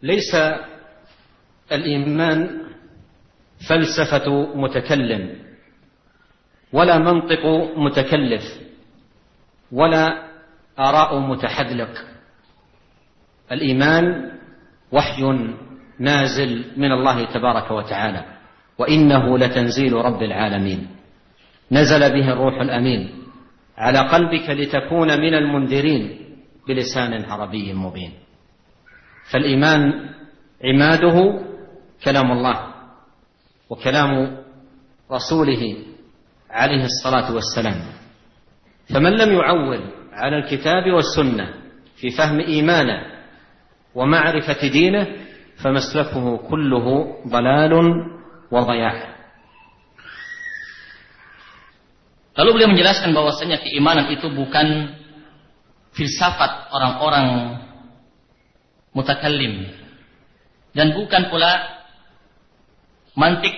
S1: Laisa الإيمان فلسفة متكلم ولا منطق متكلف ولا آراء متحذلق الإيمان وحي نازل من الله تبارك وتعالى وإنه لتنزيل رب العالمين. نزل به الروح الأمين على قلبك لتكون من المنذرين بلسان عربي مبين. فالإيمان عماده كلام الله وكلام رسوله عليه الصلاة والسلام. فمن لم يعول على الكتاب والسنة في فهم إيمانه ومعرفة دينه فمسلكه كله ضلال wal-bayan.
S2: Lalu beliau menjelaskan bahwasanya keimanan itu bukan filsafat orang-orang mutakallim dan bukan pula mantik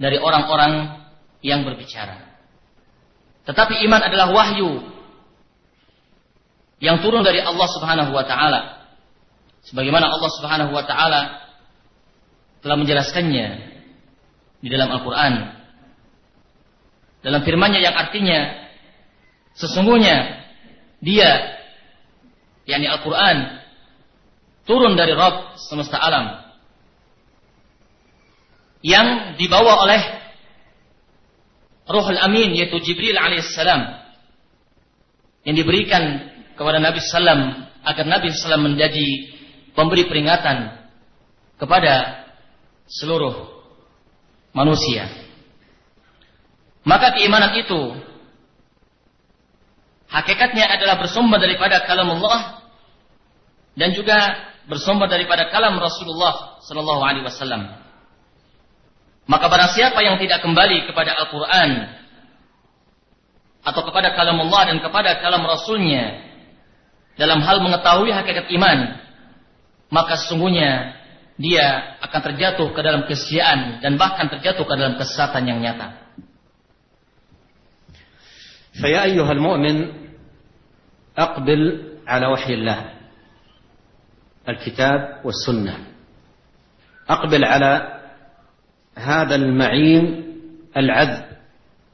S2: dari orang-orang yang berbicara. Tetapi iman adalah wahyu yang turun dari Allah Subhanahu wa taala. Sebagaimana Allah Subhanahu wa taala telah menjelaskannya di dalam Al-Qur'an. Dalam firman-Nya yang artinya sesungguhnya dia yakni Al-Qur'an turun dari Rabb semesta alam yang dibawa oleh Ruhul Amin yaitu Jibril alaihissalam yang diberikan kepada Nabi Sallam agar Nabi Sallam menjadi pemberi peringatan kepada seluruh manusia. Maka keimanan itu hakikatnya adalah bersumber daripada kalam Allah dan juga bersumber daripada kalam Rasulullah sallallahu alaihi wasallam. Maka barang siapa yang tidak kembali kepada Al-Qur'an atau kepada kalam Allah dan kepada kalam Rasulnya dalam hal mengetahui hakikat iman, maka sesungguhnya dia akan terjatuh ke dalam kesiaan dan bahkan terjatuh ke dalam kesesatan yang nyata.
S1: فيا أيها المؤمن أقبل على وحي الله الكتاب والسنة أقبل على هذا المعين العذب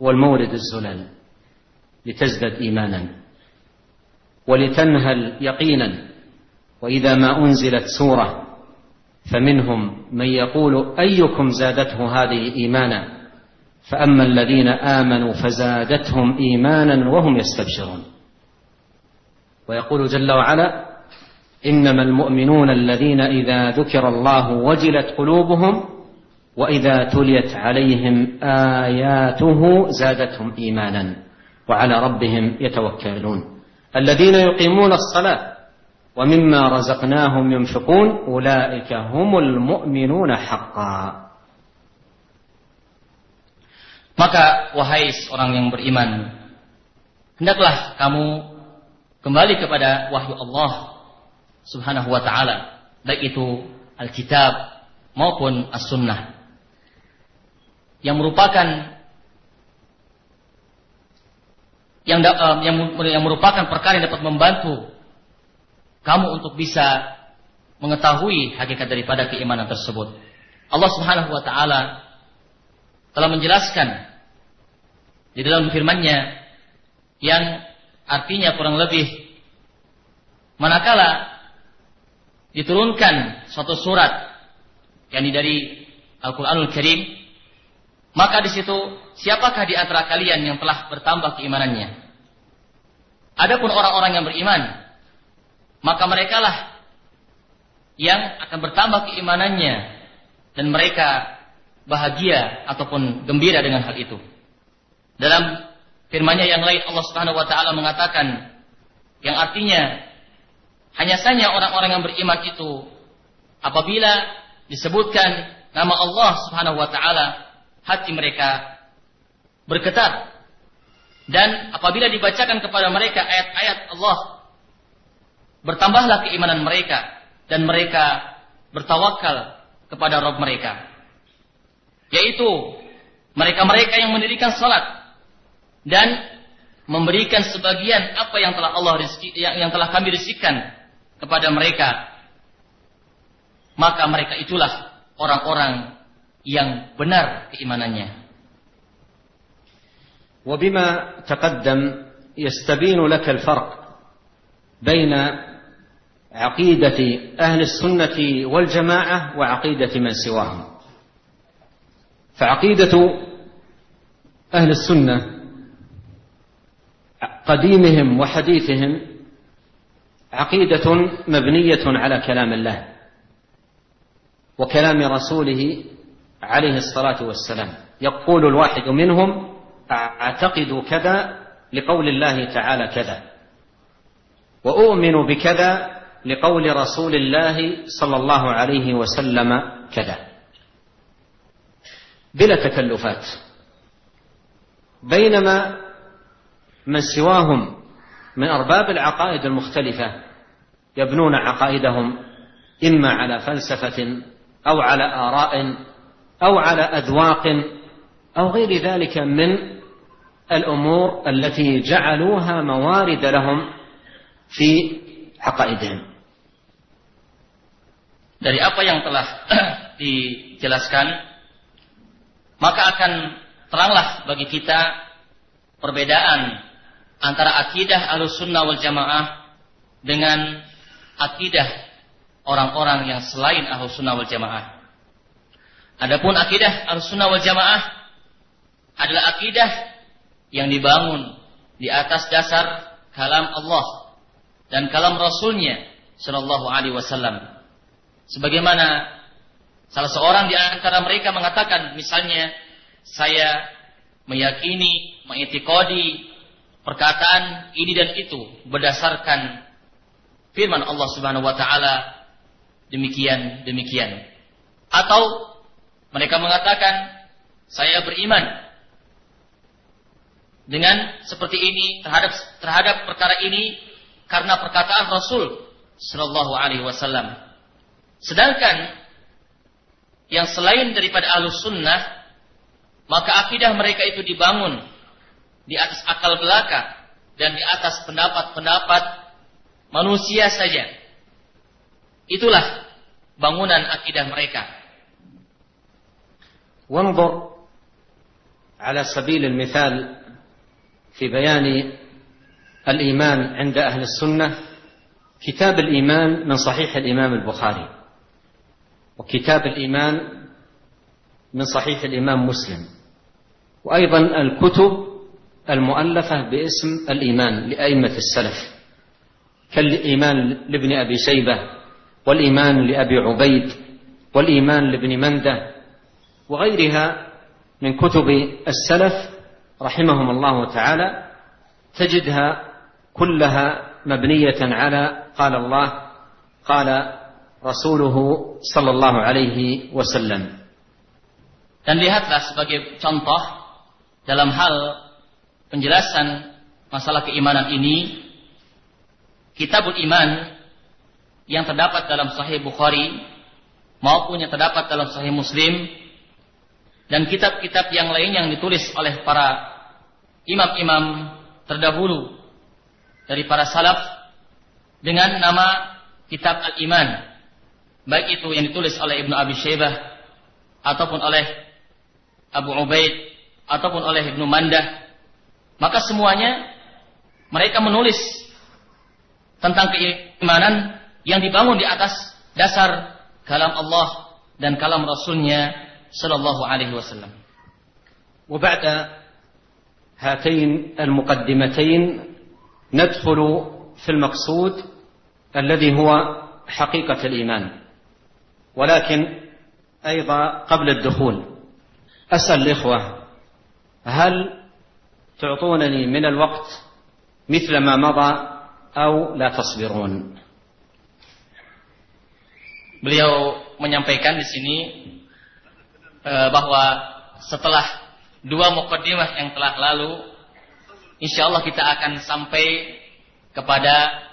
S1: والمورد الزلل لتزدد إيمانا ولتنهل يقينا وإذا ما أنزلت سورة فمنهم من يقول أيكم زادته هذه إيمانا؟ فأما الذين آمنوا فزادتهم إيمانا وهم يستبشرون. ويقول جل وعلا إنما المؤمنون الذين إذا ذكر الله وجلت قلوبهم وإذا تليت عليهم آياته زادتهم إيمانا وعلى ربهم يتوكلون. الذين يقيمون ومما رزقناهم ينفقون أولئك هم المؤمنون حقا
S2: maka wahai orang yang beriman hendaklah kamu kembali kepada wahyu Allah Subhanahu wa taala baik itu Alkitab maupun As-Sunnah yang merupakan yang, eh, yang, yang merupakan perkara yang dapat membantu kamu untuk bisa mengetahui hakikat daripada keimanan tersebut. Allah Subhanahu wa taala telah menjelaskan di dalam firman-Nya yang artinya kurang lebih manakala diturunkan suatu surat yakni dari Al-Qur'anul Karim maka di situ siapakah di antara kalian yang telah bertambah keimanannya adapun orang-orang yang beriman maka merekalah yang akan bertambah keimanannya dan mereka bahagia ataupun gembira dengan hal itu dalam firman-Nya yang lain Allah Subhanahu wa taala mengatakan yang artinya hanya saja orang-orang yang beriman itu apabila disebutkan nama Allah Subhanahu wa taala, hati mereka bergetar. Dan apabila dibacakan kepada mereka ayat-ayat Allah, bertambahlah keimanan mereka dan mereka bertawakal kepada Rabb mereka. Yaitu mereka-mereka yang mendirikan salat dan memberikan sebagian apa yang telah Allah rizki, yang, yang telah kami rizkikan kepada mereka maka mereka itulah orang-orang yang benar keimanannya
S1: وبما تقدم يستبين لك الفرق بين عقيدة أهل السنة والجماعة وعقيدة من سواهم. فعقيدة أهل السنة قديمهم وحديثهم عقيدة مبنية على كلام الله وكلام رسوله عليه الصلاة والسلام. يقول الواحد منهم أعتقد كذا لقول الله تعالى كذا. وأؤمن بكذا لقول رسول الله صلى الله عليه وسلم كذا. بلا تكلفات. بينما من سواهم من أرباب العقائد المختلفة يبنون عقائدهم إما على فلسفة أو على آراء أو على أذواق أو غير ذلك من الأمور التي جعلوها موارد لهم fi haqaidihim.
S2: Dari apa yang telah dijelaskan, maka akan teranglah bagi kita perbedaan antara akidah al-sunnah wal jamaah dengan akidah orang-orang yang selain al-sunnah wal jamaah. Adapun akidah al-sunnah wal jamaah adalah akidah yang dibangun di atas dasar kalam Allah dan kalam Rasulnya Shallallahu Alaihi Wasallam Sebagaimana salah seorang di antara mereka mengatakan, misalnya, saya meyakini, mengitikodi perkataan ini dan itu berdasarkan firman Allah Subhanahu wa taala demikian demikian. Atau mereka mengatakan saya beriman dengan seperti ini terhadap terhadap perkara ini karena perkataan Rasul Shallallahu alaihi wasallam. Sedangkan yang selain daripada alus sunnah, maka akidah mereka itu dibangun di atas akal belaka dan di atas pendapat-pendapat manusia saja. Itulah bangunan akidah mereka.
S1: وانظر على سبيل المثال في بيان الإيمان عند أهل السنة. كتاب الإيمان من صحيح الإمام البخاري وكتاب الإيمان من صحيح الإمام مسلم وأيضا الكتب المؤلفة باسم الإيمان لأئمة السلف كالإيمان لابن أبي شيبة والإيمان لأبي عبيد والإيمان لابن مندة وغيرها من كتب السلف رحمهم الله تعالى. تجدها كلها مبنية على قال الله قال rasuluhu sallallahu alaihi wasallam.
S2: Dan lihatlah sebagai contoh dalam hal penjelasan masalah keimanan ini Kitabul Iman yang terdapat dalam Sahih Bukhari maupun yang terdapat dalam Sahih Muslim dan kitab-kitab yang lain yang ditulis oleh para imam-imam terdahulu dari para salaf dengan nama Kitab Al-Iman baik itu yang ditulis oleh Ibnu Abi Syaibah ataupun oleh Abu Ubaid ataupun oleh Ibnu Mandah maka semuanya mereka menulis tentang keimanan yang dibangun di atas dasar kalam Allah dan kalam Rasulnya Sallallahu Alaihi Wasallam.
S1: وبعد هاتين المقدمتين ندخل في المقصود الذي هو حقيقة الإيمان ولكن أيضا قبل الدخول. أسأل الإخوة هل تعطونني من الوقت مثل ما مضى أو لا تصبرون؟
S2: Beliau menyampaikan di sini e, bahwa setelah dua mukaddimah yang telah lalu, insya Allah kita akan sampai kepada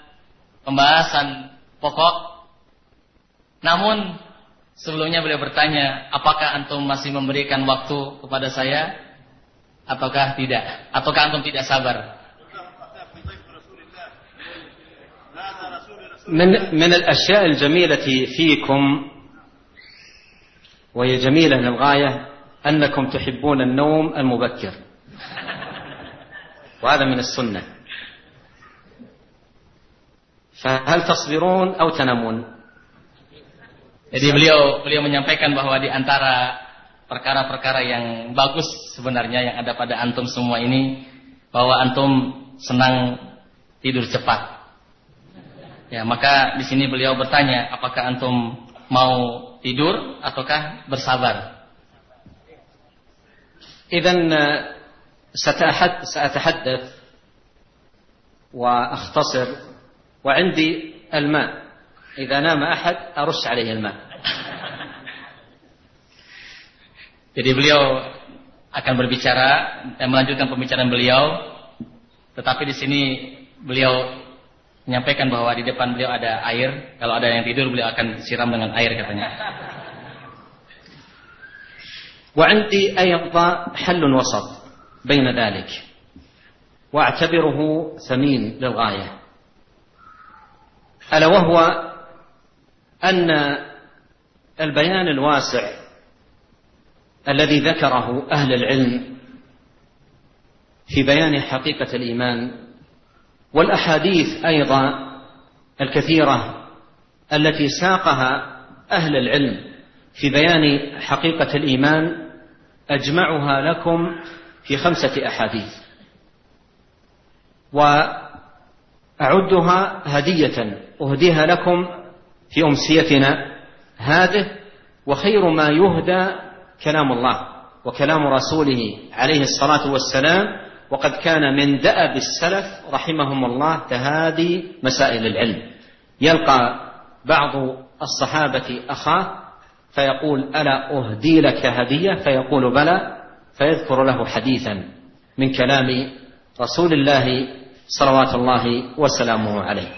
S2: pembahasan pokok. Namun Sebelumnya beliau bertanya, apakah antum masih memberikan waktu kepada saya ataukah tidak? Ataukah antum tidak sabar?
S1: من من الأشياء الجميلة فيكم وهي جميلة للغاية أنكم تحبون النوم المبكر وهذا من السنة فهل تصبرون أو تنامون
S2: Jadi beliau beliau menyampaikan bahwa di antara perkara-perkara yang bagus sebenarnya yang ada pada antum semua ini bahwa antum senang tidur cepat. Ya, maka di sini beliau bertanya, apakah antum mau tidur ataukah bersabar?
S1: إذن سأتحدث وأختصر وعندي الماء إذا نام أحد أرش عليه الماء
S2: Jadi beliau akan berbicara dan melanjutkan pembicaraan beliau, tetapi di sini beliau menyampaikan bahwa di depan beliau ada air. Kalau ada yang tidur beliau akan siram dengan air katanya.
S1: وعندي أيضا حل وسط بين ذلك. واعتبره ثمين للغاية. ألا وهو أن البيان الواسع الذي ذكره أهل العلم في بيان حقيقة الإيمان والأحاديث أيضا الكثيرة التي ساقها أهل العلم في بيان حقيقة الإيمان أجمعها لكم في خمسة أحاديث. وأعدها هدية أهديها لكم في أمسيتنا هذه وخير ما يهدى كلام الله وكلام رسوله عليه الصلاة والسلام. وقد كان من دأب السلف رحمهم الله تهادي مسائل العلم. يلقى بعض الصحابة أخاه فيقول ألا أهدي لك هدية؟ فيقول بلى. فيذكر له حديثا من كلام رسول الله صلوات الله وسلامه عليه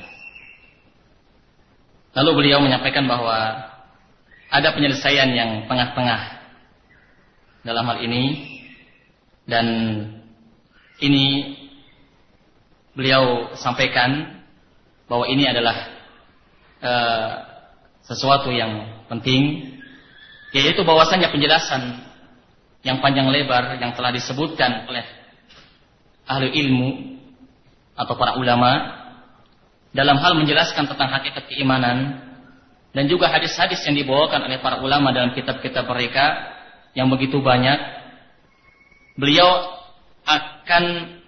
S2: Lalu beliau menyampaikan bahwa ada penyelesaian yang tengah-tengah dalam hal ini dan ini beliau sampaikan bahwa ini adalah uh, sesuatu yang penting yaitu bahwasanya penjelasan yang panjang lebar yang telah disebutkan oleh ahli ilmu atau para ulama dalam hal menjelaskan tentang hakikat keimanan dan juga hadis-hadis yang dibawakan oleh para ulama dalam kitab-kitab mereka yang begitu banyak beliau akan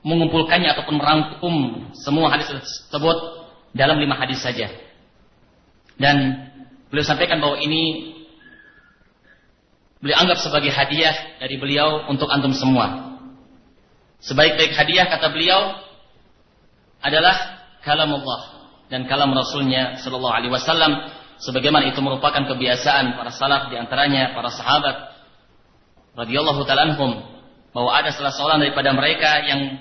S2: mengumpulkannya ataupun merangkum semua hadis tersebut dalam lima hadis saja. Dan beliau sampaikan bahwa ini beliau anggap sebagai hadiah dari beliau untuk antum semua. Sebaik-baik hadiah kata beliau adalah kalam Allah dan kalam Rasulnya Shallallahu Alaihi Wasallam sebagaimana itu merupakan kebiasaan para salaf di antaranya para sahabat radhiyallahu taalaanhum bahwa ada salah seorang daripada mereka yang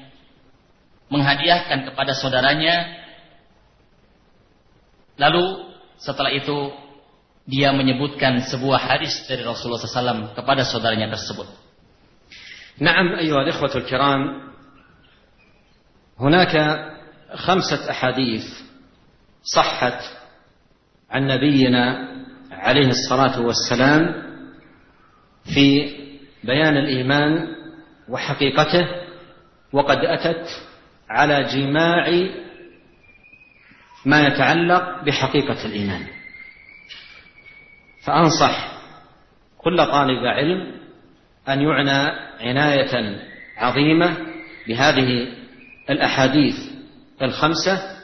S2: menghadiahkan kepada saudaranya lalu setelah itu dia menyebutkan sebuah hadis dari Rasulullah SAW kepada saudaranya tersebut.
S1: نعم أيها الإخوة الكرام هناك خمسة أحاديث صحت عن نبينا عليه الصلاة والسلام في بيان الإيمان وحقيقته وقد أتت على جماع ما يتعلق بحقيقة الإيمان فأنصح كل طالب علم أن يعنى عناية عظيمة بهذه الأحاديث الخمسة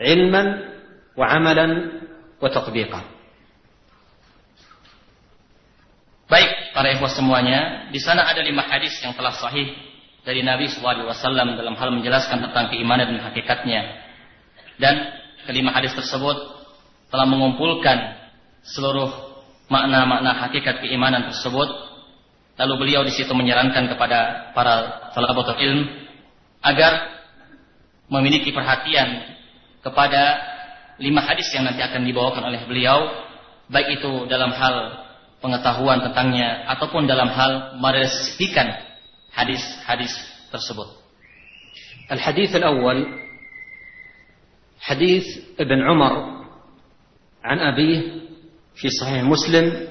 S1: علما وعملا وتطبيقا
S2: Baik, para ikhwah semuanya, di sana ada lima hadis yang telah sahih dari Nabi SAW dalam hal menjelaskan tentang keimanan dan hakikatnya. Dan kelima hadis tersebut telah mengumpulkan seluruh makna-makna hakikat keimanan tersebut. Lalu beliau di situ menyarankan kepada para talabatul ilm agar memiliki perhatian kepada lima hadis yang nanti akan dibawakan oleh beliau, baik itu dalam hal pengetahuan tentangnya ataupun dalam hal meresmikan hadis-hadis tersebut.
S1: الحديث الأول حديث ابن عمر عن أبيه في صحيح مسلم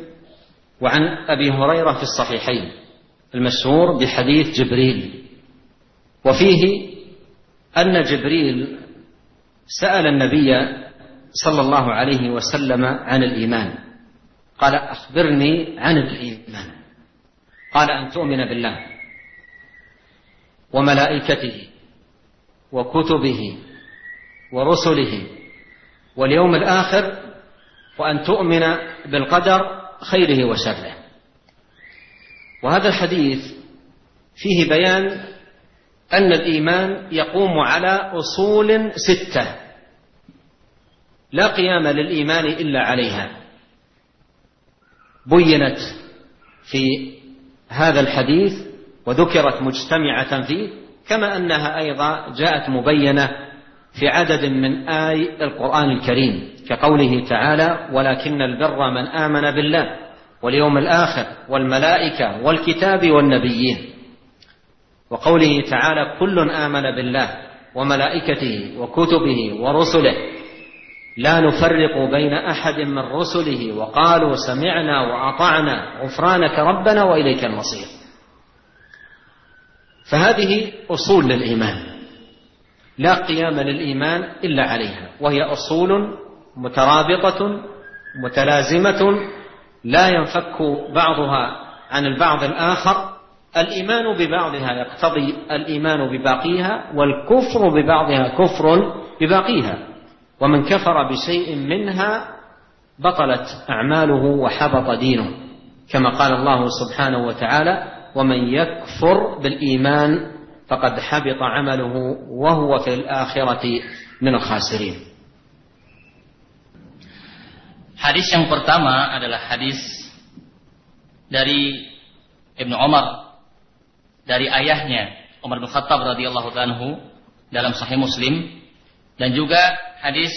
S1: وعن أبي هريرة في الصحيحين المشهور بحديث جبريل. وفيه أن جبريل سأل النبي صلى الله عليه وسلم عن الإيمان. قال أخبرني عن الإيمان. قال أن تؤمن بالله وملائكته وكتبه ورسله واليوم الآخر وأن تؤمن بالقدر خيره وشره. وهذا الحديث فيه بيان أن الإيمان يقوم على أصول ستة. لا قيام للإيمان إلا عليها. بينت في هذا الحديث وذكرت مجتمعة فيه كما أنها أيضا جاءت مبينة في عدد من آي القرآن الكريم. كقوله تعالى ولكن البر من آمن بالله واليوم الآخر والملائكة والكتاب والنبيين وقوله تعالى كل آمن بالله وملائكته وكتبه ورسله لا نفرق بين أحد من رسله وقالوا سمعنا وأطعنا غفرانك ربنا وإليك المصير. فهذه أصول للإيمان. لا قيام للإيمان إلا عليها وهي أصول مترابطة متلازمة لا ينفك بعضها عن البعض الآخر. الإيمان ببعضها يقتضي الإيمان بباقيها والكفر ببعضها كفر بباقيها. ومن كفر بشيء منها بطلت أعماله وحبط دينه كما قال الله سبحانه وتعالى ومن يكفر بالإيمان فقد حبط عمله وهو في الآخرة من الخاسرين.
S2: Hadis yang pertama adalah hadis dari Ibnu Umar dari ayahnya Umar bin Khattab radhiyallahu anhu dalam Sahih Muslim dan juga hadis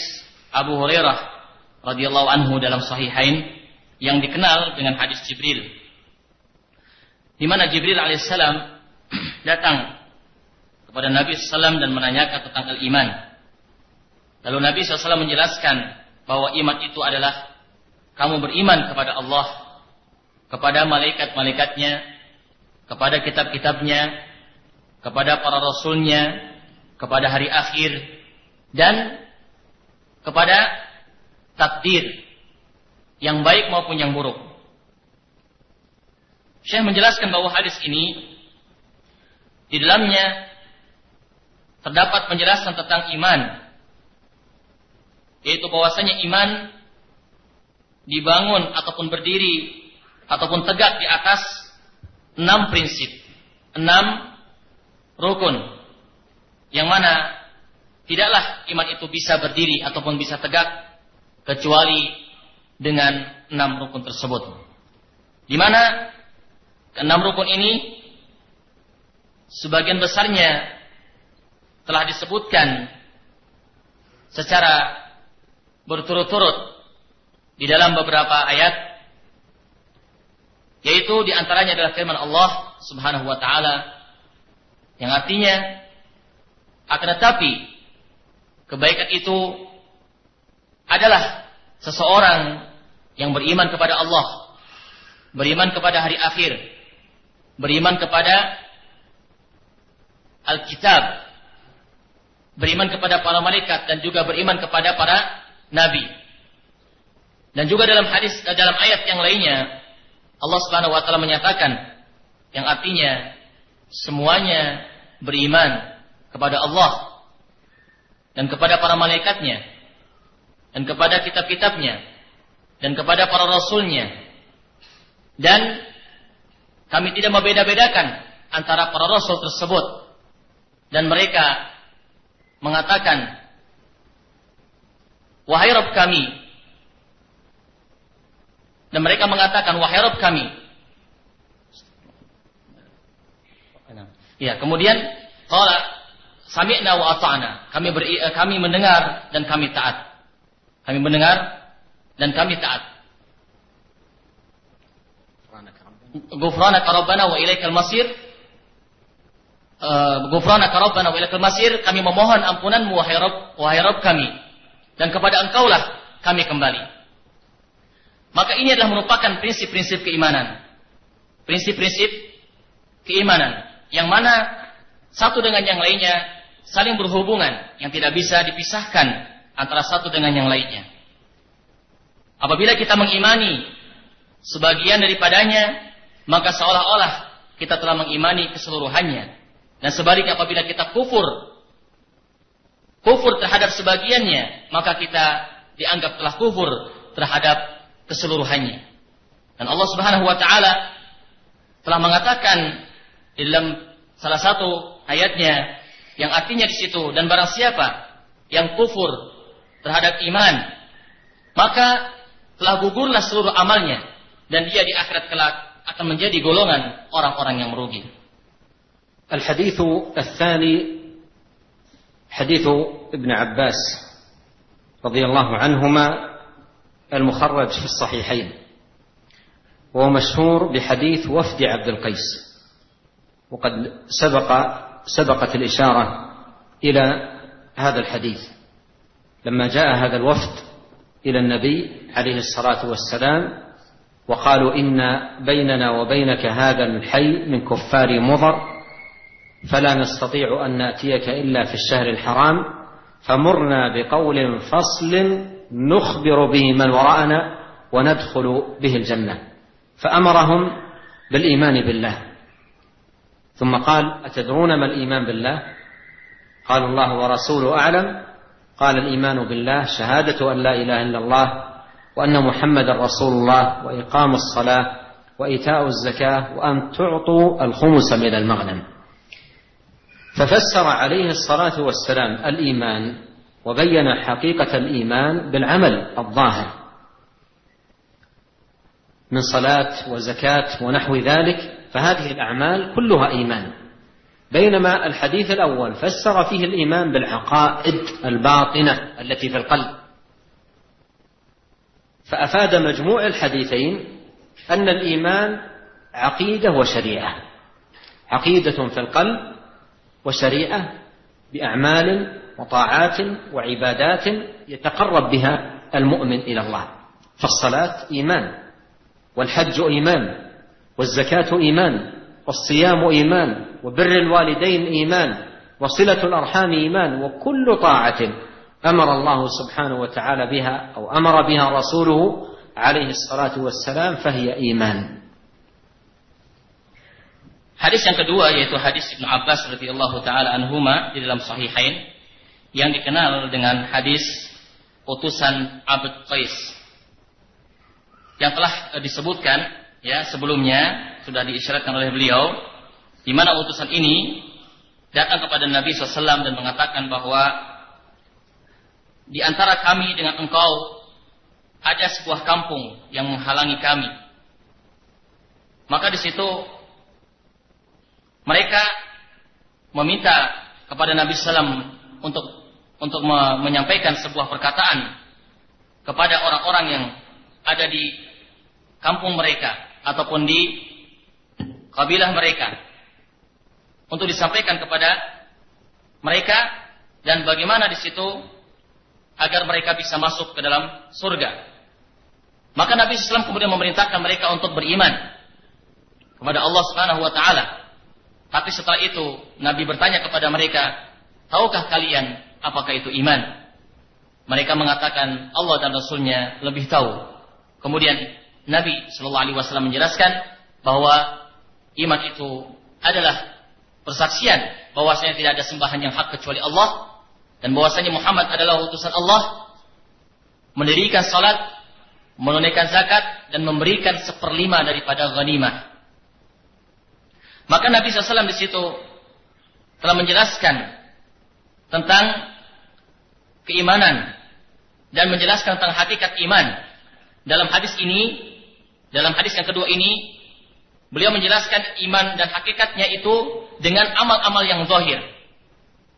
S2: Abu Hurairah radhiyallahu anhu dalam Sahihain yang dikenal dengan hadis Jibril di mana Jibril alaihissalam datang kepada Nabi SAW dan menanyakan tentang al-iman. Lalu Nabi SAW menjelaskan bahwa iman itu adalah kamu beriman kepada Allah, kepada malaikat-malaikatnya, kepada kitab-kitabnya, kepada para rasulnya, kepada hari akhir, dan kepada takdir yang baik maupun yang buruk. Syekh menjelaskan bahwa hadis ini di dalamnya terdapat penjelasan tentang iman yaitu bahwasanya iman dibangun ataupun berdiri ataupun tegak di atas enam prinsip, enam rukun, yang mana tidaklah iman itu bisa berdiri ataupun bisa tegak kecuali dengan enam rukun tersebut. Di mana enam rukun ini sebagian besarnya telah disebutkan secara berturut-turut di dalam beberapa ayat yaitu di antaranya adalah firman Allah Subhanahu wa taala yang artinya akan tetapi kebaikan itu adalah seseorang yang beriman kepada Allah, beriman kepada hari akhir, beriman kepada Alkitab, beriman kepada para malaikat dan juga beriman kepada para nabi. Dan juga dalam hadis dalam ayat yang lainnya Allah Subhanahu wa taala menyatakan yang artinya semuanya beriman kepada Allah dan kepada para malaikatnya dan kepada kitab-kitabnya dan kepada para rasulnya. Dan kami tidak membeda-bedakan antara para rasul tersebut. Dan mereka mengatakan wahai Rabb kami dan mereka mengatakan, wahai Rabb kami. Ya, kemudian qala sami'na wa ata'na. Kami beri, eh, kami mendengar dan kami taat. Kami mendengar dan kami taat. Ghufranaka Rabbana wa ilaikal masir. Uh, Ghufranaka Rabbana wa ilaikal masir. Kami memohon ampunanmu wahai Rabb, wahai Rabb kami. Dan kepada Engkaulah kami kembali. Maka ini adalah merupakan prinsip-prinsip keimanan. Prinsip-prinsip keimanan. Yang mana satu dengan yang lainnya saling berhubungan. Yang tidak bisa dipisahkan antara satu dengan yang lainnya. Apabila kita mengimani sebagian daripadanya, maka seolah-olah kita telah mengimani keseluruhannya. Dan sebaliknya apabila kita kufur, kufur terhadap sebagiannya, maka kita dianggap telah kufur terhadap keseluruhannya. Dan Allah Subhanahu wa taala telah mengatakan di dalam salah satu ayatnya yang artinya di situ dan barang siapa yang kufur terhadap iman maka telah gugurlah seluruh amalnya dan dia di akhirat kelak akan menjadi golongan orang-orang yang merugi.
S1: الحديث الثاني حديث ابن عباس رضي الله عنهما المخرج في الصحيحين وهو مشهور بحديث وفد عبد القيس. وقد سبق سبقت الإشارة إلى هذا الحديث. لما جاء هذا الوفد إلى النبي عليه الصلاة والسلام وقالوا إن بيننا وبينك هذا الحي من كفار مضر فلا نستطيع أن نأتيك إلا في الشهر الحرام فمرنا بقول فصل نخبر به من وراءنا وندخل به الجنة. فأمرهم بالإيمان بالله. ثم قال أتدرون ما الإيمان بالله؟ قال الله ورسوله أعلم. قال الإيمان بالله شهادة أن لا إله إلا الله وأن محمد رسول الله وإقام الصلاة وإيتاء الزكاة وأن تعطوا الخمس من المغنم. ففسر عليه الصلاة والسلام الإيمان وبين حقيقة الإيمان بالعمل الظاهر. من صلاة وزكاة ونحو ذلك فهذه الأعمال كلها إيمان. بينما الحديث الأول فسر فيه الإيمان بالعقائد الباطنة التي في القلب. فأفاد مجموع الحديثين أن الإيمان عقيدة وشريعة. عقيدة في القلب وشريعة بأعمال وطاعات وعبادات يتقرب بها المؤمن إلى الله. فالصلاة إيمان والحج إيمان والزكاة إيمان والصيام إيمان وبر الوالدين إيمان وصلة الأرحام إيمان وكل طاعة أمر الله سبحانه وتعالى بها أو أمر بها رسوله عليه الصلاة والسلام فهي إيمان.
S2: Hadis yang kedua yaitu hadis Ibnu Abbas radhiyallahu taala anhuma di dalam sahihain yang dikenal dengan hadis utusan Abd Qais yang telah disebutkan ya sebelumnya sudah diisyaratkan oleh beliau di mana utusan ini datang kepada Nabi SAW dan mengatakan bahwa di antara kami dengan engkau ada sebuah kampung yang menghalangi kami. Maka di situ mereka meminta kepada Nabi SAW untuk untuk menyampaikan sebuah perkataan kepada orang-orang yang ada di kampung mereka ataupun di kabilah mereka untuk disampaikan kepada mereka dan bagaimana di situ agar mereka bisa masuk ke dalam surga. Maka Nabi SAW kemudian memerintahkan mereka untuk beriman kepada Allah Subhanahu wa taala. Tapi setelah itu Nabi bertanya kepada mereka, "Tahukah kalian apakah itu iman?" Mereka mengatakan Allah dan Rasulnya lebih tahu. Kemudian Nabi Shallallahu Alaihi Wasallam menjelaskan bahwa Iman itu adalah persaksian bahwasanya tidak ada sembahan yang hak kecuali Allah dan bahwasanya Muhammad adalah utusan Allah mendirikan salat, menunaikan zakat dan memberikan seperlima daripada ghanimah. Maka Nabi SAW di situ telah menjelaskan tentang keimanan dan menjelaskan tentang hakikat iman. Dalam hadis ini, dalam hadis yang kedua ini, Beliau menjelaskan iman dan hakikatnya itu dengan amal-amal yang zahir.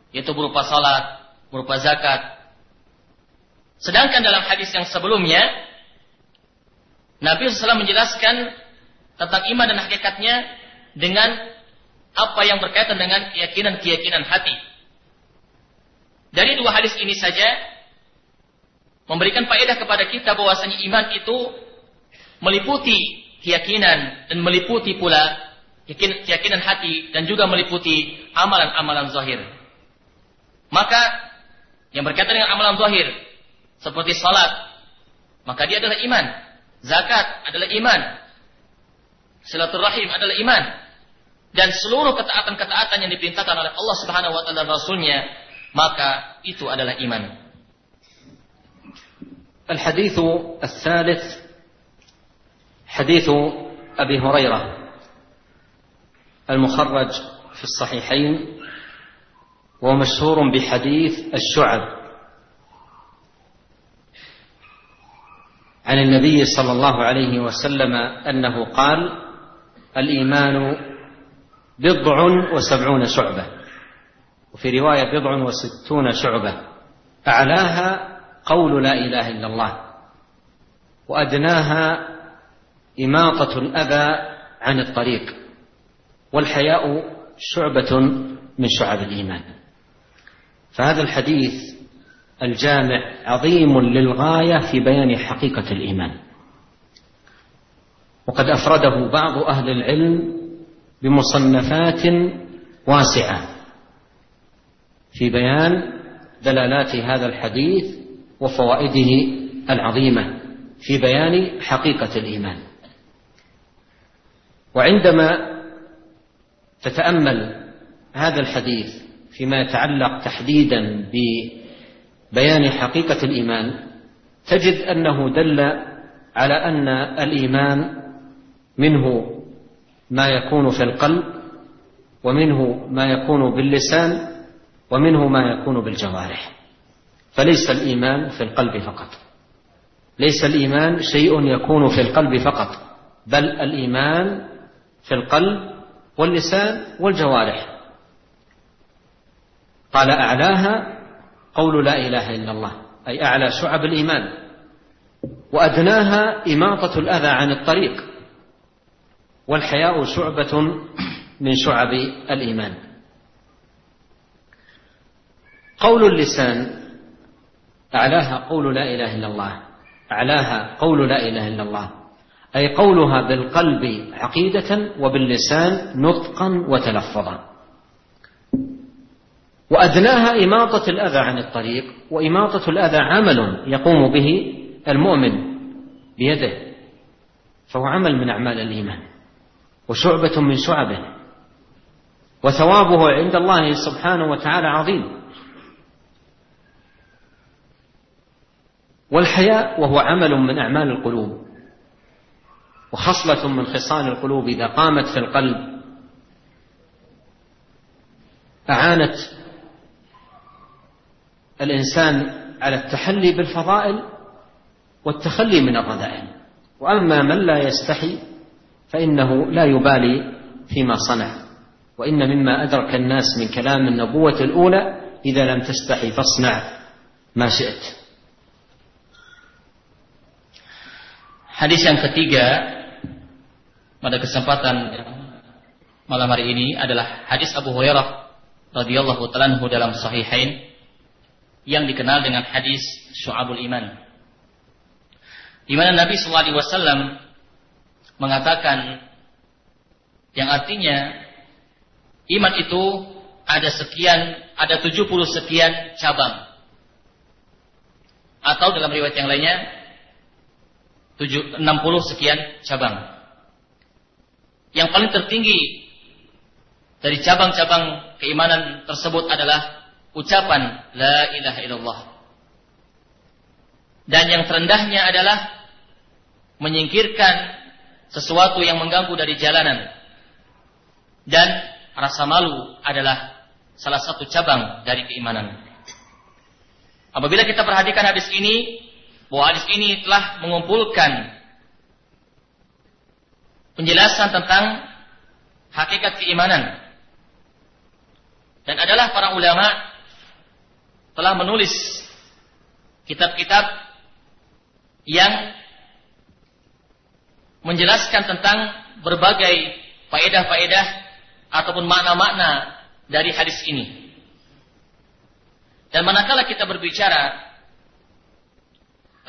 S2: Yaitu berupa salat, berupa zakat. Sedangkan dalam hadis yang sebelumnya, Nabi SAW menjelaskan tentang iman dan hakikatnya dengan apa yang berkaitan dengan keyakinan-keyakinan hati. Dari dua hadis ini saja memberikan faedah kepada kita bahwasanya iman itu meliputi keyakinan dan meliputi pula keyakinan hati dan juga meliputi amalan-amalan zahir. Maka yang berkaitan dengan amalan zahir seperti salat, maka dia adalah iman. Zakat adalah iman. Silaturahim adalah iman. Dan seluruh ketaatan-ketaatan yang diperintahkan oleh Allah Subhanahu wa taala dan Rasulnya, maka itu adalah iman.
S1: الحديث الثالث حديث أبي هريرة المخرج في الصحيحين ومشهور بحديث الشعب عن النبي صلى الله عليه وسلم أنه قال الإيمان بضع وسبعون شعبة وفي رواية بضع وستون شعبة. أعلاها قول لا إله إلا الله وأدناها إماطة الأذى عن الطريق والحياء شعبة من شعب الإيمان. فهذا الحديث الجامع عظيم للغاية في بيان حقيقة الإيمان. وقد أفرده بعض أهل العلم بمصنفات واسعة. في بيان دلالات هذا الحديث وفوائده العظيمة في بيان حقيقة الإيمان. وعندما تتأمل هذا الحديث فيما يتعلق تحديدا ببيان حقيقة الإيمان تجد أنه دل على أن الإيمان منه ما يكون في القلب ومنه ما يكون باللسان ومنه ما يكون بالجوارح. فليس الإيمان في القلب فقط. ليس الإيمان شيء يكون في القلب فقط بل الإيمان في القلب واللسان والجوارح. قال أعلاها قول لا إله إلا الله أي أعلى شعب الإيمان. وأدناها إماطة الأذى عن الطريق والحياء شعبة من شعب الإيمان. قول اللسان أعلاها قول لا إله إلا الله أعلاها قول لا إله إلا الله أي قولها بالقلب عقيدة وباللسان نطقا وتلفظا. وأدناها إماطة الأذى عن الطريق وإماطة الأذى عمل يقوم به المؤمن بيده فهو عمل من أعمال الإيمان وشعبة من شعبه وثوابه عند الله سبحانه وتعالى عظيم. والحياء وهو عمل من أعمال القلوب وخصلة من خصال القلوب إذا قامت في القلب أعانت الإنسان على التحلي بالفضائل والتخلي من الرذائل وأما من لا يستحي فإنه لا يبالي فيما صنع وإن مما أدرك الناس من كلام النبوة الأولى إذا لم تستحي فاصنع ما شئت
S2: Hadis yang ketiga pada kesempatan malam hari ini adalah hadis Abu Hurairah radhiyallahu taala dalam sahihain yang dikenal dengan hadis Syu'abul Iman. Di mana Nabi sallallahu alaihi wasallam mengatakan yang artinya iman itu ada sekian, ada 70 sekian cabang. Atau dalam riwayat yang lainnya 60 sekian cabang. Yang paling tertinggi dari cabang-cabang keimanan tersebut adalah ucapan la ilaha illallah. Dan yang terendahnya adalah menyingkirkan sesuatu yang mengganggu dari jalanan. Dan rasa malu adalah salah satu cabang dari keimanan. Apabila kita perhatikan hadis ini, bahwa hadis ini telah mengumpulkan penjelasan tentang hakikat keimanan dan adalah para ulama telah menulis kitab-kitab yang menjelaskan tentang berbagai faedah-faedah ataupun makna-makna dari hadis ini. Dan manakala kita berbicara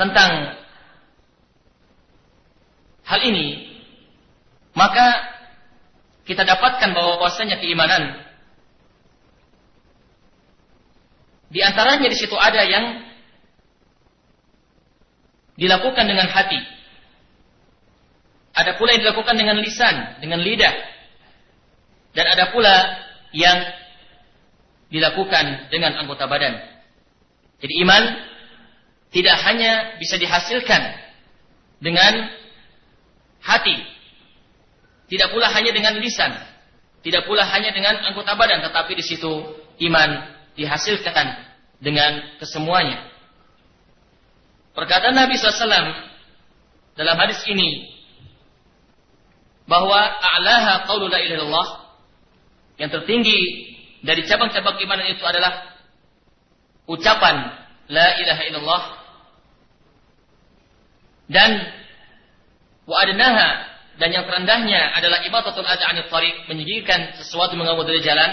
S2: tentang hal ini, maka kita dapatkan bahwa bahwasanya keimanan di antaranya di situ ada yang dilakukan dengan hati. Ada pula yang dilakukan dengan lisan, dengan lidah. Dan ada pula yang dilakukan dengan anggota badan. Jadi iman tidak hanya bisa dihasilkan dengan hati, tidak pula hanya dengan lisan, tidak pula hanya dengan anggota badan, tetapi di situ iman dihasilkan dengan kesemuanya. Perkataan Nabi SAW dalam hadis ini bahwa a'laha qaulu la ilaha yang tertinggi dari cabang-cabang iman itu adalah ucapan la ilaha illallah dan wa adnaha dan yang terendahnya adalah ibadatul adha anil tariq menyingkirkan sesuatu mengganggu dari jalan.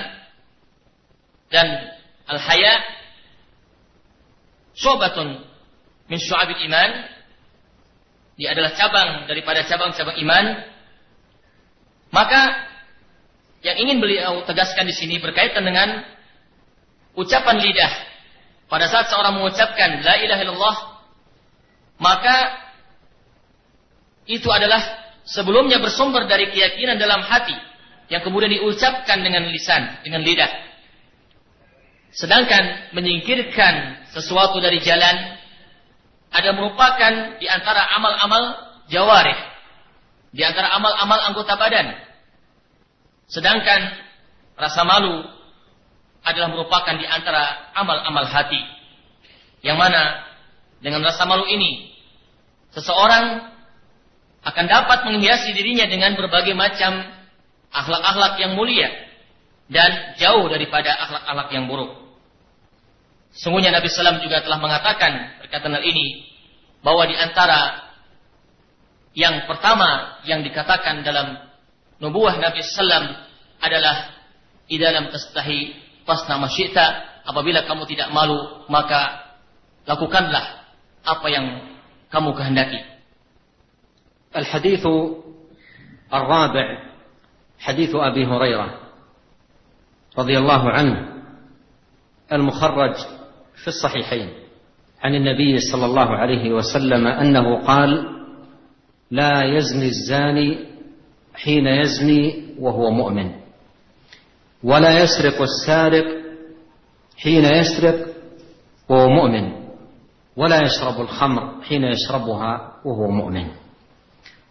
S2: Dan al haya syubatun min syu'abil iman. Dia adalah cabang daripada cabang-cabang iman. Maka yang ingin beliau tegaskan di sini berkaitan dengan ucapan lidah. Pada saat seorang mengucapkan la ilaha illallah maka itu adalah sebelumnya bersumber dari keyakinan dalam hati yang kemudian diucapkan dengan lisan, dengan lidah. Sedangkan menyingkirkan sesuatu dari jalan ada merupakan di antara amal-amal jawarih, di antara amal-amal anggota badan. Sedangkan rasa malu adalah merupakan di antara amal-amal hati. Yang mana dengan rasa malu ini seseorang akan dapat menghiasi dirinya dengan berbagai macam akhlak-akhlak yang mulia dan jauh daripada akhlak-akhlak yang buruk. Sungguhnya Nabi Sallam juga telah mengatakan berkaitan hal ini bahwa di antara yang pertama yang dikatakan dalam nubuah Nabi Sallam adalah idalam tastahi fasna masyita apabila kamu tidak malu maka lakukanlah apa yang kamu kehendaki.
S1: الحديث الرابع حديث أبي هريرة رضي الله عنه المخرج في الصحيحين عن النبي صلى الله عليه وسلم أنه قال لا يزني الزاني حين يزني وهو مؤمن ولا يسرق السارق حين يسرق وهو مؤمن ولا يشرب الخمر حين يشربها وهو مؤمن.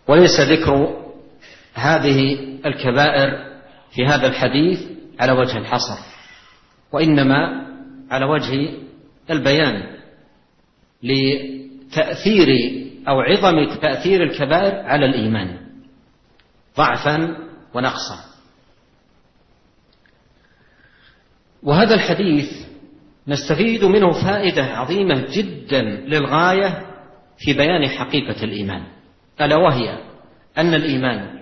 S1: وليس ذكر هذه الكبائر في هذا الحديث على وجه الحصر وإنما على وجه البيان لتأثير أو عظم تأثير الكبائر على الإيمان ضعفا ونقصا. وهذا الحديث نستفيد منه فائدة عظيمة جدا للغاية في بيان حقيقة الإيمان. ألا وهي أن الإيمان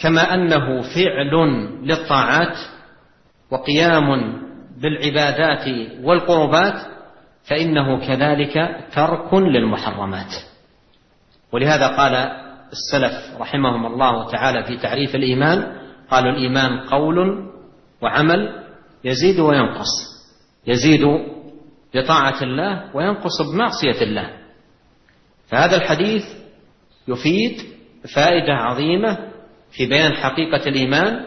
S1: كما أنه فعل للطاعات وقيام بالعبادات والقربات فإنه كذلك ترك للمحرمات. ولهذا قال السلف رحمهم الله تعالى في تعريف الإيمان قالوا الإيمان قول وعمل يزيد وينقص. يزيد بطاعة الله وينقص بمعصية الله. فهذا الحديث يفيد فائدة عظيمة في بيان حقيقة الإيمان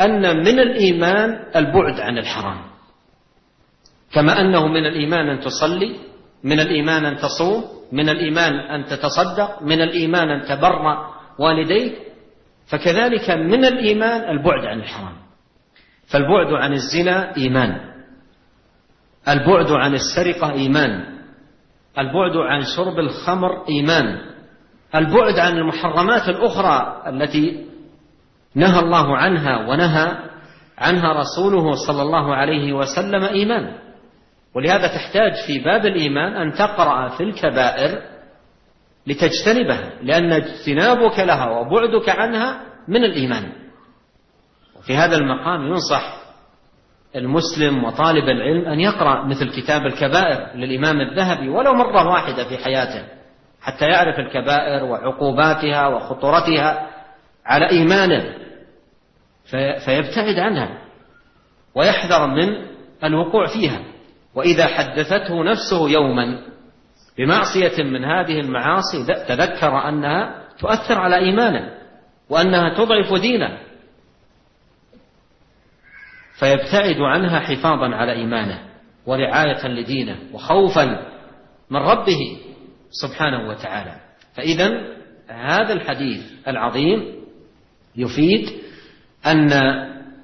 S1: أن من الإيمان البعد عن الحرام. كما أنه من الإيمان أن تصلي من الإيمان أن تصوم من الإيمان أن تتصدق من الإيمان أن تبر والديك فكذلك من الإيمان البعد عن الحرام. فالبعد عن الزنا إيمان. البعد عن السرقة إيمان. البعد عن شرب الخمر إيمان. البعد عن المحرمات الأخرى التي نهى الله عنها ونهى عنها رسوله صلى الله عليه وسلم إيمان. ولهذا تحتاج في باب الإيمان أن تقرأ في الكبائر لتجتنبها لأن اجتنابك لها وبعدك عنها من الإيمان. وفي هذا المقام ينصح المسلم وطالب العلم أن يقرأ مثل كتاب الكبائر للإمام الذهبي ولو مرة واحدة في حياته. حتى يعرف الكبائر وعقوباتها وخطورتها على إيمانه فيبتعد عنها ويحذر من الوقوع فيها. وإذا حدثته نفسه يوما بمعصية من هذه المعاصي تذكر أنها تؤثر على إيمانه وأنها تضعف دينه فيبتعد عنها حفاظا على إيمانه ورعاية لدينه وخوفا من ربه. سبحانه وتعالى. فإذا هذا الحديث العظيم يفيد أن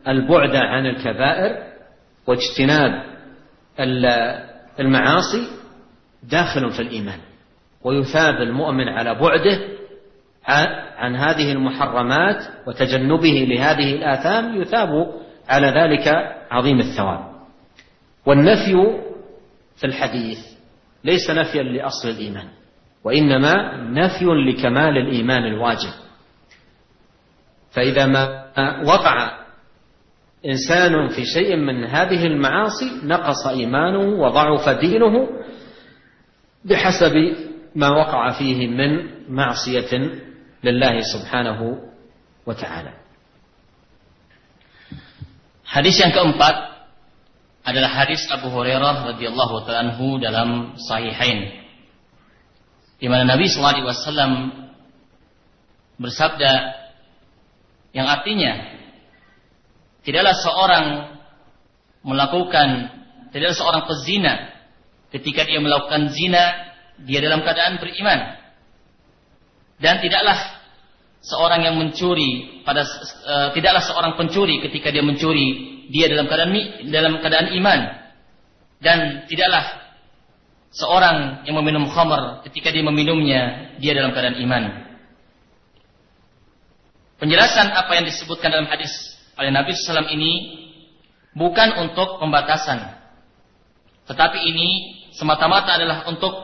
S1: البعد عن الكبائر واجتناب المعاصي داخل في الإيمان ويثاب المؤمن على بعده عن هذه المحرمات وتجنبه لهذه الآثام يثاب على ذلك عظيم الثواب. والنفي في الحديث ليس نفيا لأصل الإيمان وإنما نفي لكمال الإيمان الواجب. فإذا ما وقع إنسان في شيء من هذه المعاصي نقص إيمانه وضعف دينه بحسب ما وقع فيه من معصية لله سبحانه وتعالى.
S2: Hadis yang keempat. Adalah hadis Abu Hurairah radhiyallahu taala dalam Sahihain. Di mana Nabi wasallam bersabda yang artinya tidaklah seorang melakukan tidaklah seorang pezina ketika dia melakukan zina dia dalam keadaan beriman dan tidaklah seorang yang mencuri pada uh, tidaklah seorang pencuri ketika dia mencuri dia dalam keadaan dalam keadaan iman dan tidaklah seorang yang meminum khamar ketika dia meminumnya dia dalam keadaan iman Penjelasan apa yang disebutkan dalam hadis oleh Nabi SAW ini bukan untuk pembatasan. Tetapi ini semata-mata adalah untuk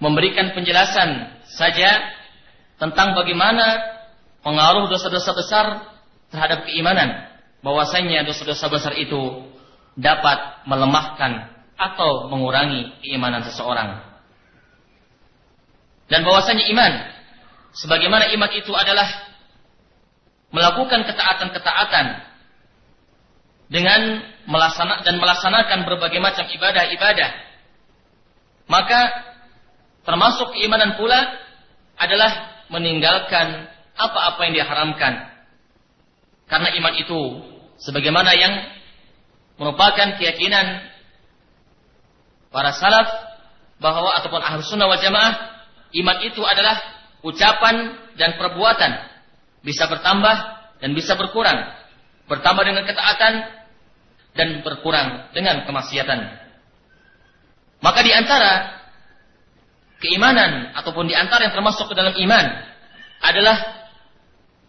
S2: memberikan penjelasan saja tentang bagaimana pengaruh dosa-dosa besar terhadap keimanan. Bahwasanya dosa-dosa besar itu dapat melemahkan atau mengurangi keimanan seseorang. Dan bahwasanya iman, sebagaimana iman itu adalah melakukan ketaatan-ketaatan dengan melaksanakan dan melaksanakan berbagai macam ibadah-ibadah maka termasuk keimanan pula adalah meninggalkan apa-apa yang diharamkan karena iman itu sebagaimana yang merupakan keyakinan para salaf bahwa ataupun ahlus sunnah wal jamaah iman itu adalah ucapan dan perbuatan bisa bertambah dan bisa berkurang. Bertambah dengan ketaatan dan berkurang dengan kemaksiatan. Maka di antara keimanan ataupun di antara yang termasuk ke dalam iman adalah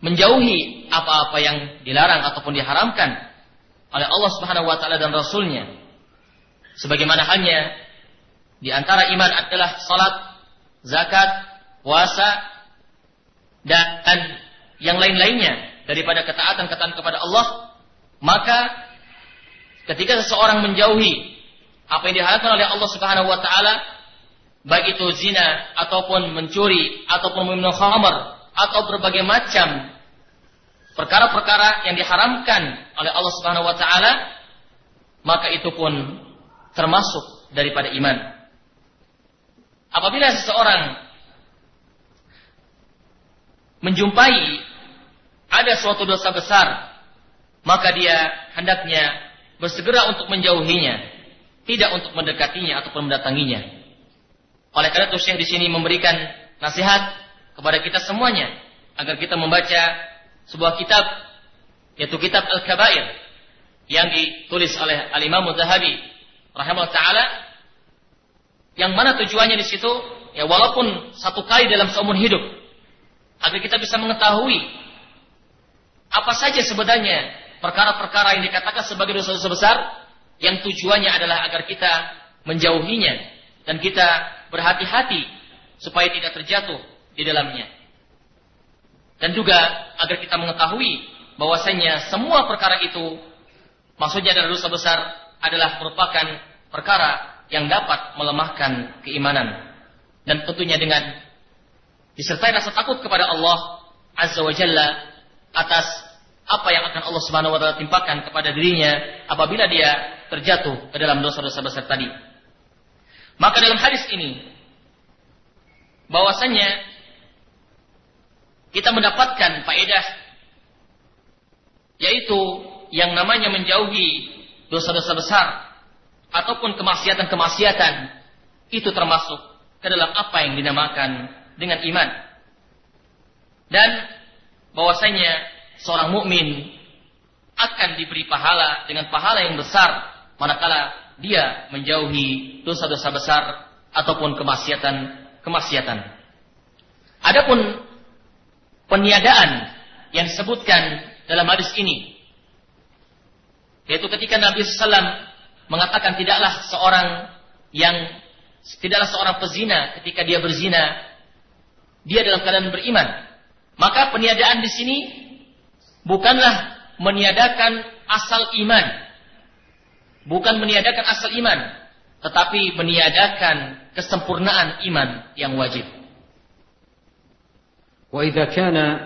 S2: menjauhi apa-apa yang dilarang ataupun diharamkan oleh Allah Subhanahu wa taala dan rasulnya. Sebagaimana halnya di antara iman adalah salat, zakat, puasa dan yang lain-lainnya daripada ketaatan-ketaatan kepada Allah, maka ketika seseorang menjauhi apa yang diharapkan oleh Allah Subhanahu wa taala, baik itu zina ataupun mencuri ataupun meminum khamar atau berbagai macam perkara-perkara yang diharamkan oleh Allah Subhanahu wa taala, maka itu pun termasuk daripada iman. Apabila seseorang menjumpai ada suatu dosa besar, maka dia hendaknya bersegera untuk menjauhinya, tidak untuk mendekatinya ataupun mendatanginya. Oleh karena itu Syekh di sini memberikan nasihat kepada kita semuanya agar kita membaca sebuah kitab yaitu kitab Al-Kabair yang ditulis oleh Al-Imam Zahabi rahimahullah taala yang mana tujuannya di situ? Ya walaupun satu kali dalam seumur hidup agar kita bisa mengetahui apa saja sebenarnya perkara-perkara yang dikatakan sebagai dosa-dosa besar yang tujuannya adalah agar kita menjauhinya dan kita berhati-hati supaya tidak terjatuh di dalamnya. Dan juga agar kita mengetahui bahwasanya semua perkara itu maksudnya adalah dosa besar adalah merupakan perkara yang dapat melemahkan keimanan dan tentunya dengan disertai rasa takut kepada Allah Azza wa Jalla atas apa yang akan Allah Subhanahu wa taala timpakan kepada dirinya apabila dia terjatuh ke dalam dosa-dosa besar tadi. Maka dalam hadis ini bahwasanya kita mendapatkan faedah yaitu yang namanya menjauhi dosa-dosa besar ataupun kemaksiatan-kemaksiatan itu termasuk ke dalam apa yang dinamakan dengan iman. Dan bahwasanya seorang mukmin akan diberi pahala dengan pahala yang besar manakala dia menjauhi dosa-dosa besar ataupun kemaksiatan-kemaksiatan. Adapun peniadaan yang disebutkan dalam hadis ini Yaitu ketika Nabi SAW mengatakan tidaklah seorang yang tidaklah seorang pezina ketika dia berzina dia dalam keadaan beriman. Maka peniadaan di sini bukanlah meniadakan asal iman. Bukan meniadakan asal iman, tetapi meniadakan kesempurnaan iman yang wajib.
S1: وإذا كان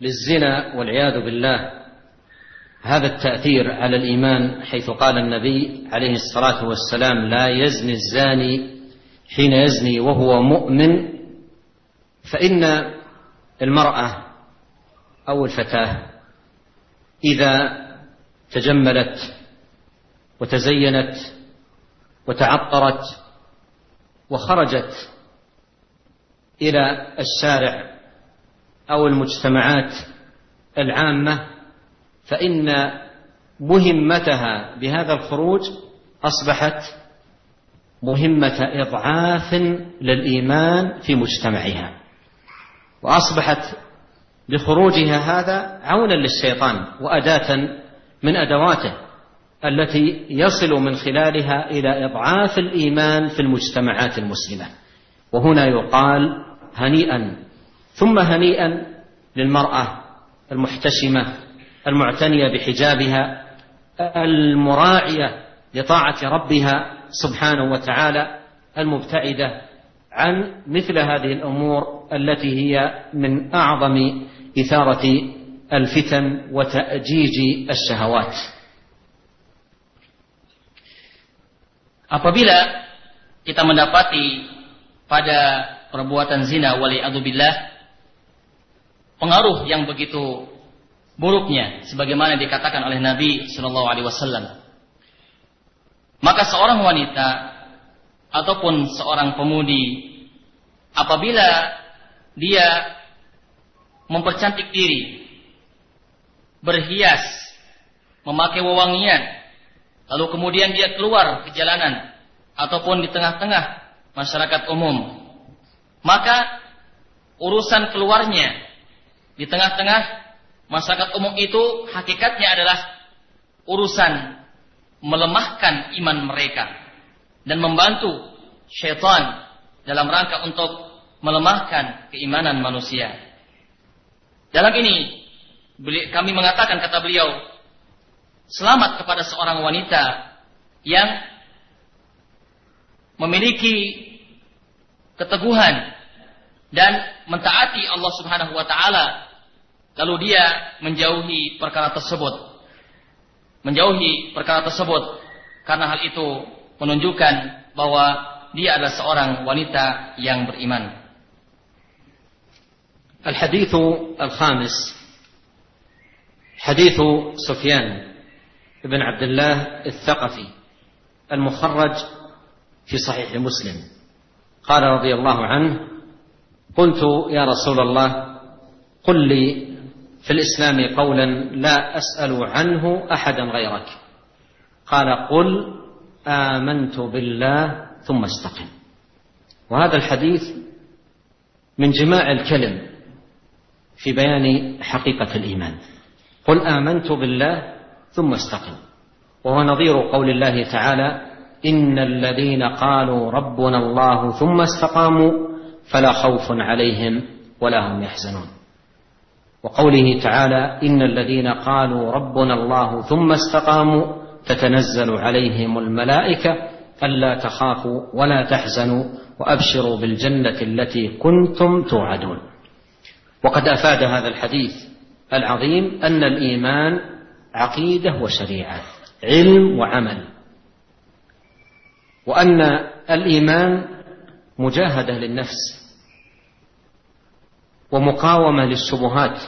S1: للزنا والعياذ بالله هذا التأثير على الإيمان حيث قال النبي عليه الصلاة والسلام لا يزني الزاني حين يزني وهو مؤمن فإن المرأة أو الفتاة إذا تجملت وتزينت وتعطرت وخرجت إلى الشارع أو المجتمعات العامة فإن مهمتها بهذا الخروج أصبحت مهمة إضعاف للإيمان في مجتمعها. وأصبحت بخروجها هذا عونا للشيطان وأداة من أدواته التي يصل من خلالها إلى إضعاف الإيمان في المجتمعات المسلمة. وهنا يقال هنيئا ثم هنيئا للمرأة المحتشمة المعتنية بحجابها المراعية لطاعة ربها سبحانه وتعالى المبتعدة عن مثل هذه الأمور التي هي من أعظم إثارة الفتن وتأجيج الشهوات.
S2: Apabila kita mendapati pada perbuatan zina wali billah pengaruh yang begitu buruknya sebagaimana dikatakan oleh Nabi Shallallahu alaihi wasallam. Maka seorang wanita ataupun seorang pemudi apabila dia mempercantik diri, berhias, memakai wewangian, lalu kemudian dia keluar ke jalanan ataupun di tengah-tengah masyarakat umum, maka urusan keluarnya di tengah-tengah masyarakat umum itu hakikatnya adalah urusan melemahkan iman mereka dan membantu syaitan dalam rangka untuk melemahkan keimanan manusia. Dalam ini kami mengatakan kata beliau selamat kepada seorang wanita yang memiliki keteguhan dan mentaati Allah Subhanahu wa taala lalu dia menjauhi perkara tersebut menjauhi perkara tersebut karena hal itu menunjukkan bahwa dia adalah seorang wanita yang beriman
S1: الحديث الخامس حديث سفيان بن عبد الله الثقفي المخرج في صحيح مسلم قال رضي الله عنه قلت يا رسول الله قل لي في الإسلام قولا لا أسأل عنه احدا غيرك. قال قل آمنت بالله ثم استقم. وهذا الحديث من جماع الكلم في بيان حقيقة الإيمان. قل آمنت بالله ثم استقم. وهو نظير قول الله تعالى إن الذين قالوا ربنا الله ثم استقاموا فلا خوف عليهم ولا هم يحزنون. وقوله تعالى إن الذين قالوا ربنا الله ثم استقاموا تتنزل عليهم الملائكة ألا تخافوا ولا تحزنوا وأبشروا بالجنة التي كنتم توعدون. وقد أفاد هذا الحديث العظيم أن الإيمان عقيدة وشريعة علم وعمل. وأن الإيمان مجاهدة للنفس ومقاومة للشبهات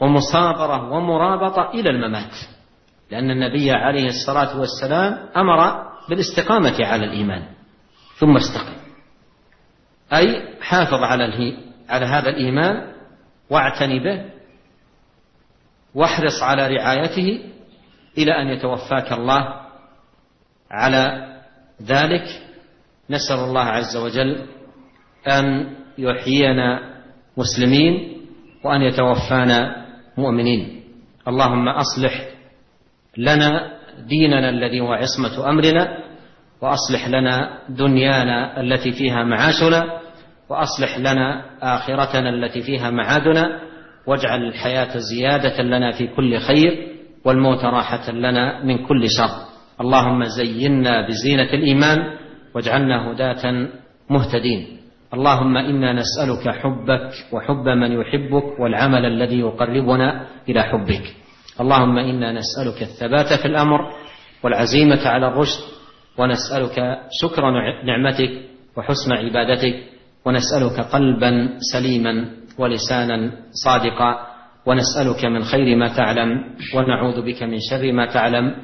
S1: ومصابرة ومرابطة إلى الممات. لأن النبي عليه الصلاة والسلام أمر بالاستقامة على الإيمان ثم استقم. أي حافظ على على هذا الإيمان واعتني به واحرص على رعايته إلى أن يتوفاك الله. على ذلك نسأل الله عز وجل أن يحيينا مسلمين وأن يتوفانا مؤمنين. اللهم أصلح لنا ديننا الذي هو عصمة أمرنا وأصلح لنا دنيانا التي فيها معاشنا وأصلح لنا آخرتنا التي فيها معادنا واجعل الحياة زيادة لنا في كل خير والموت راحة لنا من كل شر. اللهم زينا بزينة الإيمان واجعلنا هداة مهتدين. اللهم إنا نسألك حبك وحب من يحبك والعمل الذي يقربنا إلى حبك. اللهم إنا نسألك الثبات في الأمر والعزيمة على الرشد ونسألك شكر نعمتك وحسن عبادتك ونسألك قلبا سليما ولسانا صادقا ونسألك من خير ما تعلم ونعوذ بك من شر ما تعلم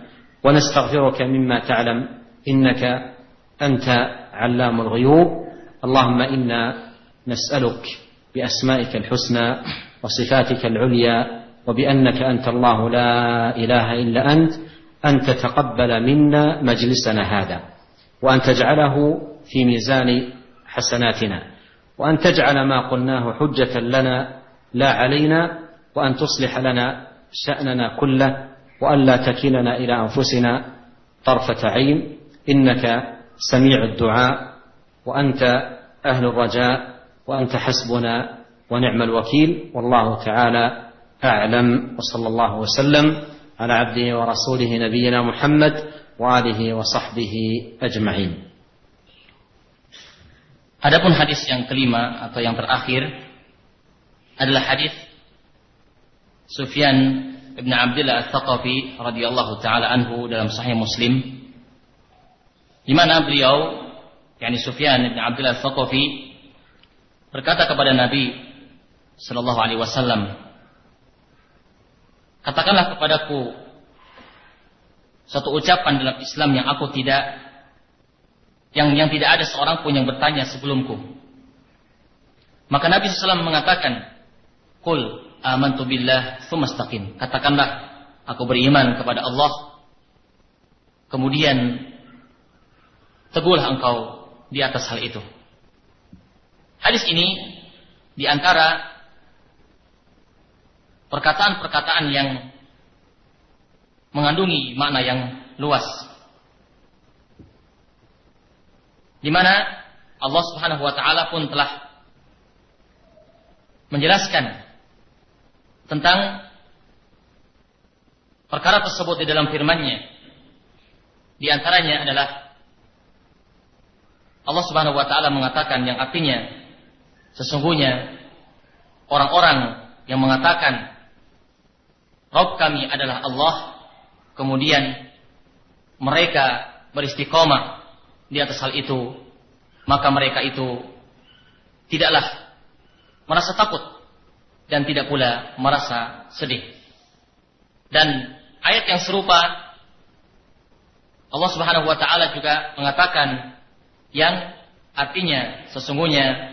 S1: ونستغفرك مما تعلم إنك أنت علام الغيوب. اللهم إنا نسألك بأسمائك الحسنى وصفاتك العليا وبأنك أنت الله لا إله إلا أنت أن تتقبل منا مجلسنا هذا وأن تجعله في ميزان حسناتنا وأن تجعل ما قلناه حجة لنا لا علينا وأن تصلح لنا شأننا كله والا تكلنا إلى أنفسنا طرفة عين. إنك سميع الدعاء. وأنت أهل الرجاء وأنت حسبنا ونعم الوكيل والله تعالى أعلم وصلى الله وسلم على عبده ورسوله نبينا محمد وآله وصحبه أجمعين
S2: Adapun hadis yang kelima atau yang terakhir adalah hadis Sufyan bin Abdullah Al-Thaqafi radhiyallahu taala anhu dalam Sahih Muslim di mana beliau yakni Sufyan bin Abdullah Al-Thaqafi berkata kepada Nabi sallallahu alaihi wasallam Katakanlah kepadaku satu ucapan dalam Islam yang aku tidak yang yang tidak ada seorang pun yang bertanya sebelumku. Maka Nabi SAW mengatakan, Qul amantu billah tsumastaqim. Katakanlah, aku beriman kepada Allah. Kemudian teguhlah engkau di atas hal itu. Hadis ini di antara perkataan-perkataan yang mengandungi makna yang luas. Di mana Allah Subhanahu wa taala pun telah menjelaskan tentang perkara tersebut di dalam firman-Nya. Di antaranya adalah Allah Subhanahu wa taala mengatakan yang artinya sesungguhnya orang-orang yang mengatakan Rob kami adalah Allah kemudian mereka beristiqomah di atas hal itu maka mereka itu tidaklah merasa takut dan tidak pula merasa sedih. Dan ayat yang serupa Allah Subhanahu wa taala juga mengatakan yang artinya sesungguhnya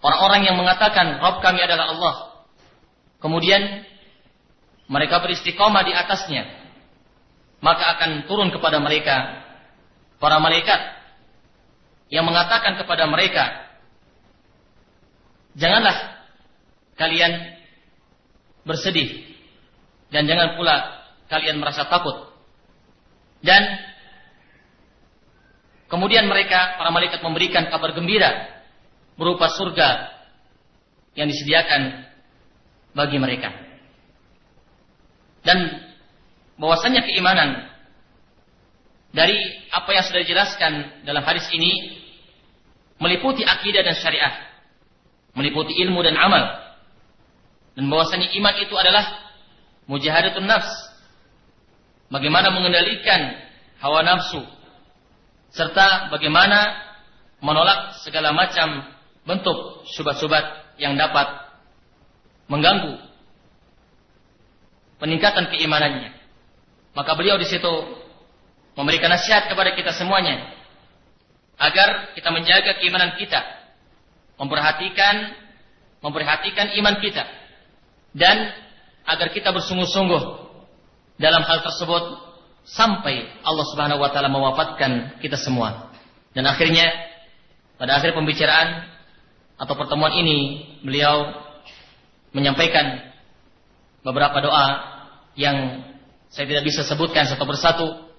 S2: orang-orang yang mengatakan Rob kami adalah Allah kemudian mereka beristiqomah di atasnya maka akan turun kepada mereka para malaikat yang mengatakan kepada mereka janganlah kalian bersedih dan jangan pula kalian merasa takut. Dan Kemudian mereka, para malaikat memberikan kabar gembira berupa surga yang disediakan bagi mereka. Dan bahwasanya keimanan dari apa yang sudah dijelaskan dalam hadis ini meliputi akidah dan syariah, meliputi ilmu dan amal. Dan bahwasanya iman itu adalah mujahadatun nafs. Bagaimana mengendalikan hawa nafsu serta bagaimana menolak segala macam bentuk syubhat-syubhat yang dapat mengganggu peningkatan keimanannya. Maka beliau di situ memberikan nasihat kepada kita semuanya agar kita menjaga keimanan kita, memperhatikan memperhatikan iman kita dan agar kita bersungguh-sungguh dalam hal tersebut sampai Allah Subhanahu wa taala mewafatkan kita semua. Dan akhirnya pada akhir pembicaraan atau pertemuan ini beliau menyampaikan beberapa doa yang Saya tidak bisa sebutkan satu persatu.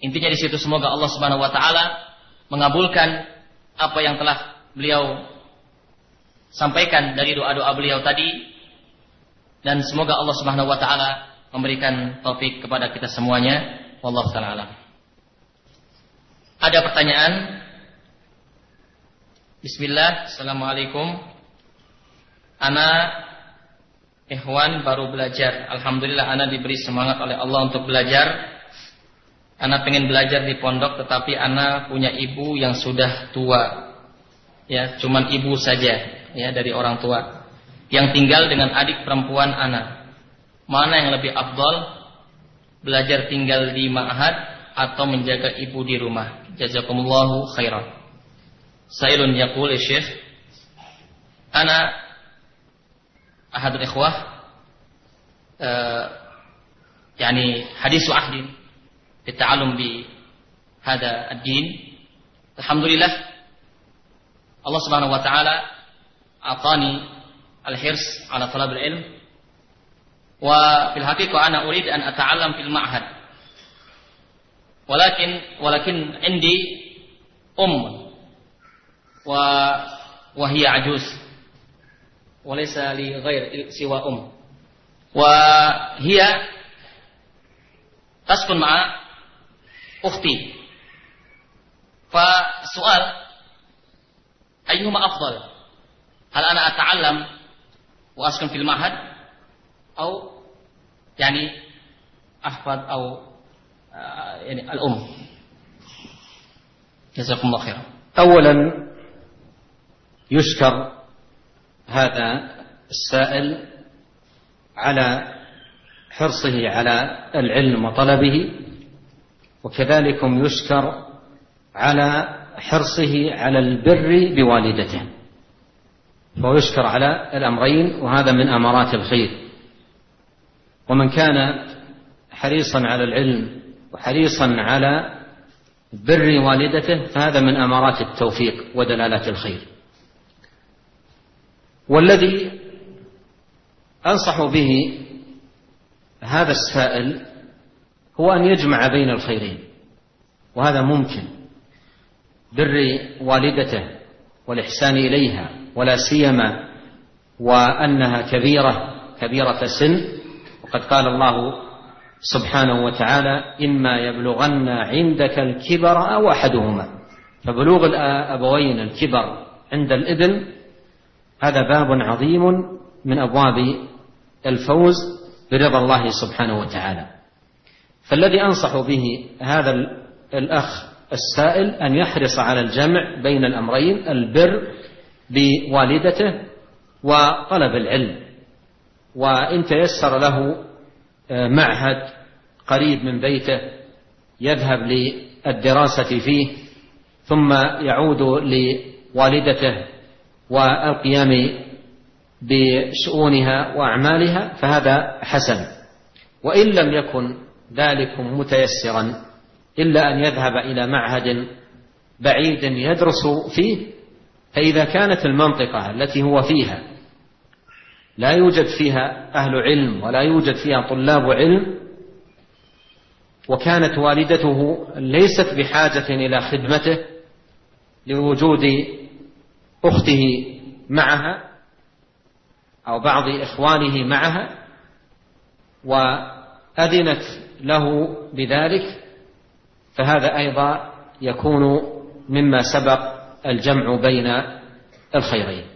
S2: Intinya di situ semoga Allah Subhanahu wa taala mengabulkan apa yang telah beliau sampaikan dari doa-doa beliau tadi dan semoga Allah Subhanahu wa taala memberikan taufik kepada kita semuanya. Wallahu taala Ada pertanyaan? Bismillah. Assalamualaikum. Ana Ikhwan baru belajar. Alhamdulillah Ana diberi semangat oleh Allah untuk belajar. Ana pengen belajar di pondok tetapi Ana punya ibu yang sudah tua. Ya, cuman ibu saja ya dari orang tua yang tinggal dengan adik perempuan Ana. Mana yang lebih afdol? Belajar tinggal di ma'had atau menjaga ibu di rumah? Jazakumullahu khairan. Sailun yaqul ya Syekh, ana ahadul ikhwah uh, yani hadisu ahdin بالتعلم بهذا الدين Alhamdulillah Allah Subhanahu wa taala atani al-hirs ala talab al-ilm wa fil haqiqah ana urid an ata'allam fil ma'had walakin walakin indi um وهي عجوز. وليس لي غير سوى أم. وهي تسكن مع أختي. فالسؤال أيهما أفضل؟ هل أنا أتعلم وأسكن في المعهد؟ أو يعني أحفظ أو يعني الأم. جزاكم الله خيرا.
S1: أولا يشكر هذا السائل على حرصه على العلم وطلبه وكذلك يشكر على حرصه على البر بوالدته. فهو يشكر على الأمرين وهذا من أمارات الخير. ومن كان حريصا على العلم وحريصا على بر والدته فهذا من أمارات التوفيق ودلالات الخير. والذي أنصح به هذا السائل هو أن يجمع بين الخيرين وهذا ممكن. بر والدته والإحسان إليها ولا سيما وأنها كبيرة كبيرة سن وقد قال الله سبحانه وتعالى إما يبلغن عندك الكبر أو أحدهما. فبلوغ الأبوين الكبر عند الابن هذا باب عظيم من أبواب الفوز برضا الله سبحانه وتعالى. فالذي أنصح به هذا الأخ السائل أن يحرص على الجمع بين الأمرين البر بوالدته وطلب العلم. وإن تيسر له آه، معهد قريب من بيته يذهب للدراسة فيه ثم يعود لوالدته والقيام بشؤونها وأعمالها فهذا حسن. وإن لم يكن ذلك متيسرا إلا أن يذهب إلى معهد بعيد يدرس فيه فإذا كانت المنطقة التي هو فيها لا يوجد فيها أهل علم ولا يوجد فيها طلاب علم وكانت والدته ليست بحاجة إلى خدمته لوجود أخته معها أو بعض إخوانه معها وأذنت له بذلك فهذا أيضا يكون مما سبق الجمع بين الخيرين.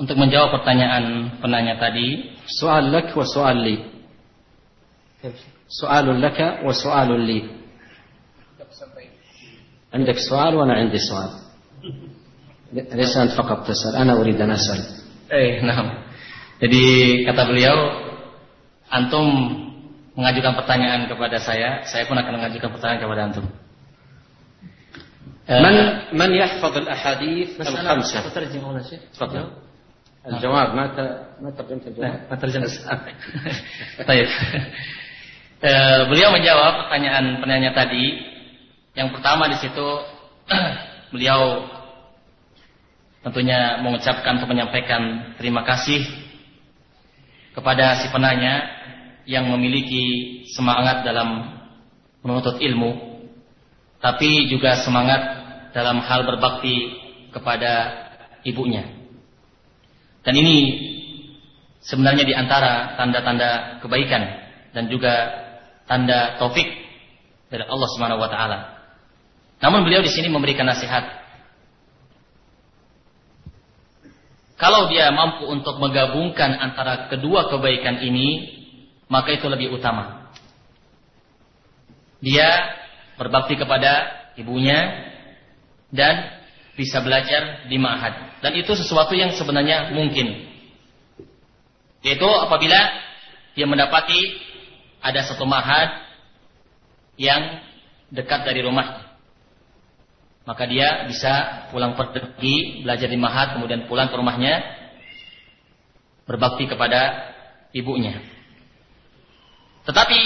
S2: Untuk menjawab pertanyaan penanya tadi,
S1: soal lak wa soal li. Soalun laka wa soalun li. عندك سؤال وأنا عندي سؤال ليس أنت فقط تسأل أنا أريد أن أسأل
S2: Eh, nah. Jadi kata beliau, antum mengajukan pertanyaan kepada saya, saya pun akan mengajukan pertanyaan kepada antum.
S1: من من يحفظ الاحاديث الخمسه؟
S2: أترجم ولا شيء؟
S1: تفضل. الجواب ما ما ترجمت الجواب؟
S2: ما ترجمت. طيب. beliau menjawab pertanyaan penanya tadi yang pertama di situ beliau tentunya mengucapkan atau menyampaikan terima kasih kepada si penanya yang memiliki semangat dalam menuntut ilmu, tapi juga semangat dalam hal berbakti kepada ibunya. Dan ini sebenarnya di antara tanda-tanda kebaikan dan juga tanda taufik dari Allah Subhanahu wa taala. Namun beliau di sini memberikan nasihat Kalau dia mampu untuk menggabungkan antara kedua kebaikan ini, maka itu lebih utama. Dia berbakti kepada ibunya dan bisa belajar di ma'had. Dan itu sesuatu yang sebenarnya mungkin. Yaitu apabila dia mendapati ada satu ma'had yang dekat dari rumah maka dia bisa pulang pergi belajar di mahat kemudian pulang ke rumahnya berbakti kepada ibunya. Tetapi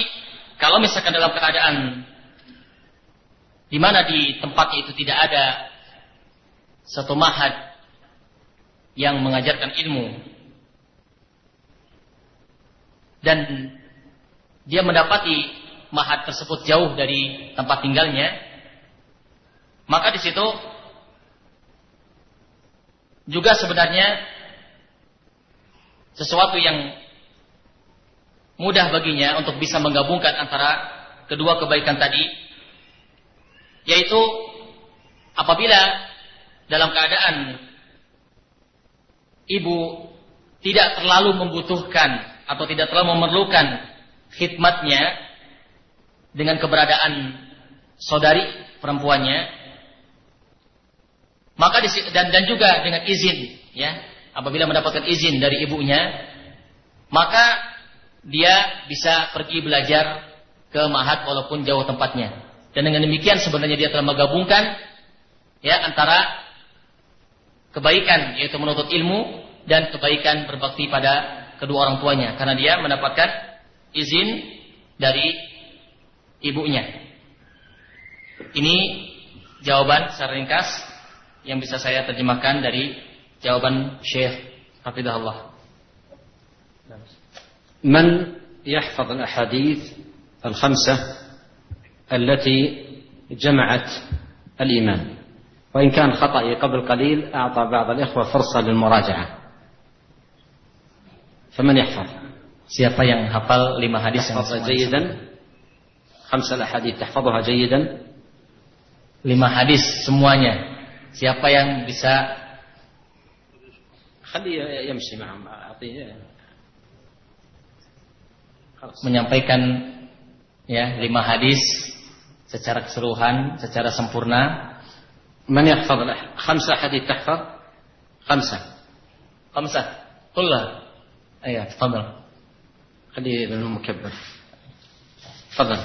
S2: kalau misalkan dalam keadaan di mana di tempatnya itu tidak ada satu mahat yang mengajarkan ilmu. Dan dia mendapati mahat tersebut jauh dari tempat tinggalnya. Maka di situ juga sebenarnya sesuatu yang mudah baginya untuk bisa menggabungkan antara kedua kebaikan tadi yaitu apabila dalam keadaan ibu tidak terlalu membutuhkan atau tidak terlalu memerlukan khidmatnya dengan keberadaan saudari perempuannya maka dan dan juga dengan izin ya, apabila mendapatkan izin dari ibunya, maka dia bisa pergi belajar ke mahat walaupun jauh tempatnya. Dan dengan demikian sebenarnya dia telah menggabungkan ya antara kebaikan yaitu menuntut ilmu dan kebaikan berbakti pada kedua orang tuanya karena dia mendapatkan izin dari ibunya. Ini jawaban secara ringkas yang bisa saya terjemahkan dari jawaban Syekh Hafidahullah.
S1: من يحفظ الأحاديث الخمسة التي جمعت الإيمان وإن كان خطأي قبل قليل أعطى بعض الإخوة فرصة للمراجعة فمن يحفظ
S2: Siapa yang hafal lima hadis
S1: yang جيدا خمسة الأحاديث تحفظها جيدا
S2: lima hadis semuanya Siapa yang bisa menyampaikan ya lima hadis secara keseluruhan, secara sempurna.
S1: من يحفظ خمسة حديث تحفظ خمسة
S2: خمسة كلها أيوة تفضل
S1: خليه ابن المكبر تفضل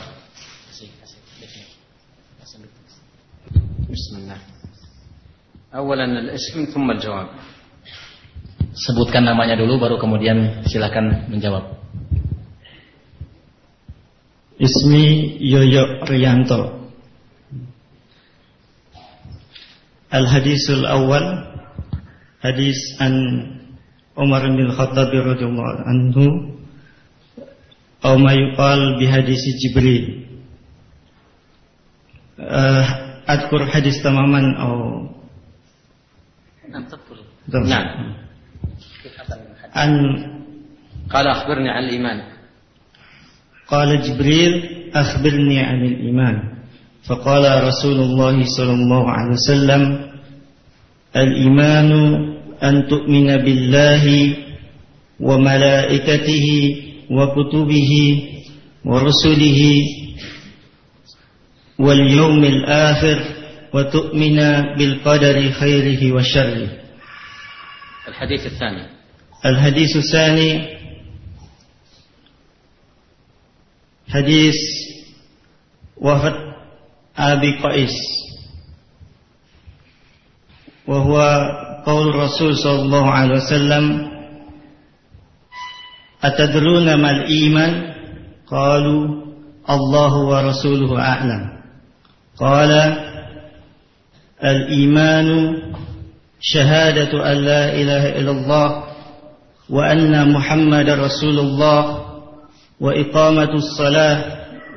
S1: بسم الله Awalan al-ism thumma al-jawab.
S2: Sebutkan namanya dulu baru kemudian silakan menjawab.
S3: Ismi Yoyo Rianto. الحديث الأول حديث عن عمر بن الخطاب رضي الله عنه أو ما يقال بحديث جبريل. آه، أذكر حديث تماما أو
S1: نعم تذكر نعم. عن قال أخبرني عن الإيمان.
S3: قال جبريل أخبرني عن الإيمان. فقال رسول الله صلى الله عليه وسلم الإيمان أن تؤمن بالله وملائكته وكتبه ورسله واليوم الآخر وتؤمن بالقدر خيره وشره.
S1: الحديث الثاني.
S3: الحديث الثاني حديث وفد أبي قيس. وهو قول الرسول صلى الله عليه وسلم أتدرون ما الإيمان؟ قالوا الله ورسوله أعلم. قال الإيمان شهادة أن لا إله إلا الله وأن محمد رسول الله وإقامة الصلاة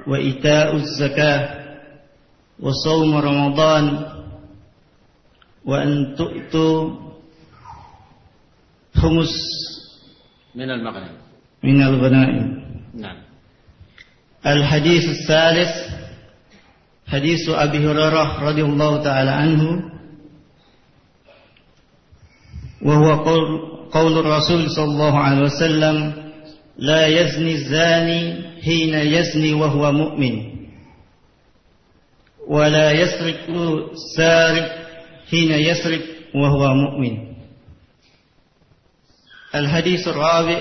S3: وإيتاء الزكاة. وصوم رمضان وأن تؤتوا خمس
S1: من المغنم.
S3: من الغنائم.
S1: نعم.
S3: الحديث الثالث حديث أبي هريرة رضي الله تعالى عنه وهو قول, قول الرسول صلى الله عليه وسلم لا يزني الزاني حين يزني وهو مؤمن. ولا يسرق السارق حين يسرق وهو مؤمن. الحديث الرابع.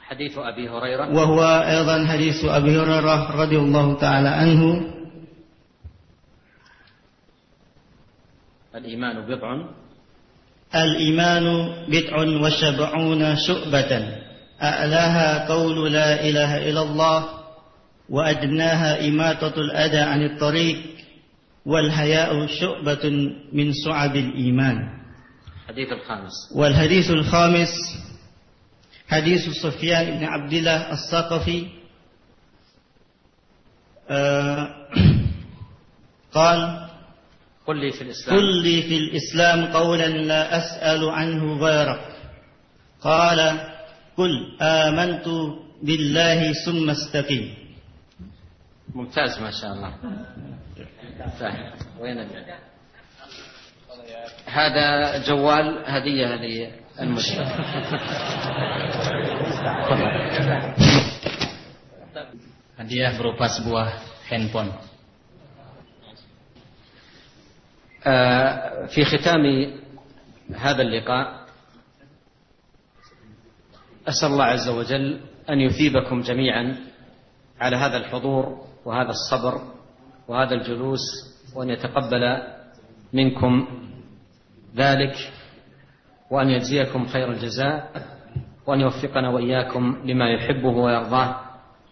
S1: حديث أبي هريرة.
S3: وهو أيضا حديث أبي هريرة رضي الله تعالى عنه.
S1: الإيمان بضع.
S3: الإيمان بضع وسبعون شعبة. أعلاها قول لا إله إلا الله وأدناها إماتة الأذى عن الطريق والحياء شعبة من شعب الإيمان.
S1: الحديث الخامس.
S3: والحديث الخامس حديث سفيان بن عبد الله الثقفي آه قال
S1: قل لي في الإسلام.
S3: قل لي في الإسلام قولا لا أسأل عنه غيرك. قال قل آمنت بالله ثم استقيم.
S1: ممتاز ما شاء الله. فاهم وين ال- هذا جوال هدية للمشرف
S2: Hadiah berupa sebuah handphone.
S1: آه، في ختام هذا اللقاء أسأل الله عز وجل أن يثيبكم جميعا على هذا الحضور. وهذا الصبر وهذا الجلوس وأن يتقبل منكم ذلك وأن يجزيكم خير الجزاء وأن يوفقنا وإياكم لما يحبه ويرضاه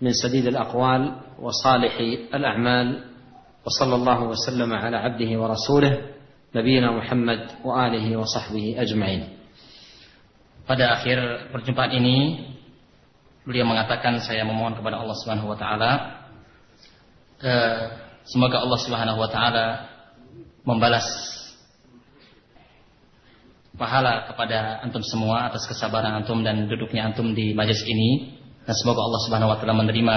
S1: من سديد الأقوال وصالح الأعمال وصلى الله وسلم على عبده ورسوله نبينا محمد وآله وصحبه أجمعين.
S2: Pada akhir perjumpaan ini beliau mengatakan saya memohon kepada Allah Subhanahu wa taala semoga Allah Subhanahu wa taala membalas pahala kepada antum semua atas kesabaran antum dan duduknya antum di majelis ini. Dan semoga Allah Subhanahu wa taala menerima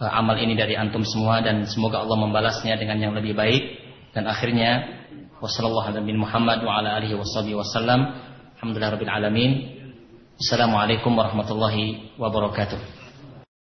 S2: eh, amal ini dari antum semua dan semoga Allah membalasnya dengan yang lebih baik. Dan akhirnya wasallallahu ala Muhammad wa ala alihi wasallam alhamdulillah rabbil alamin. Assalamualaikum warahmatullahi wabarakatuh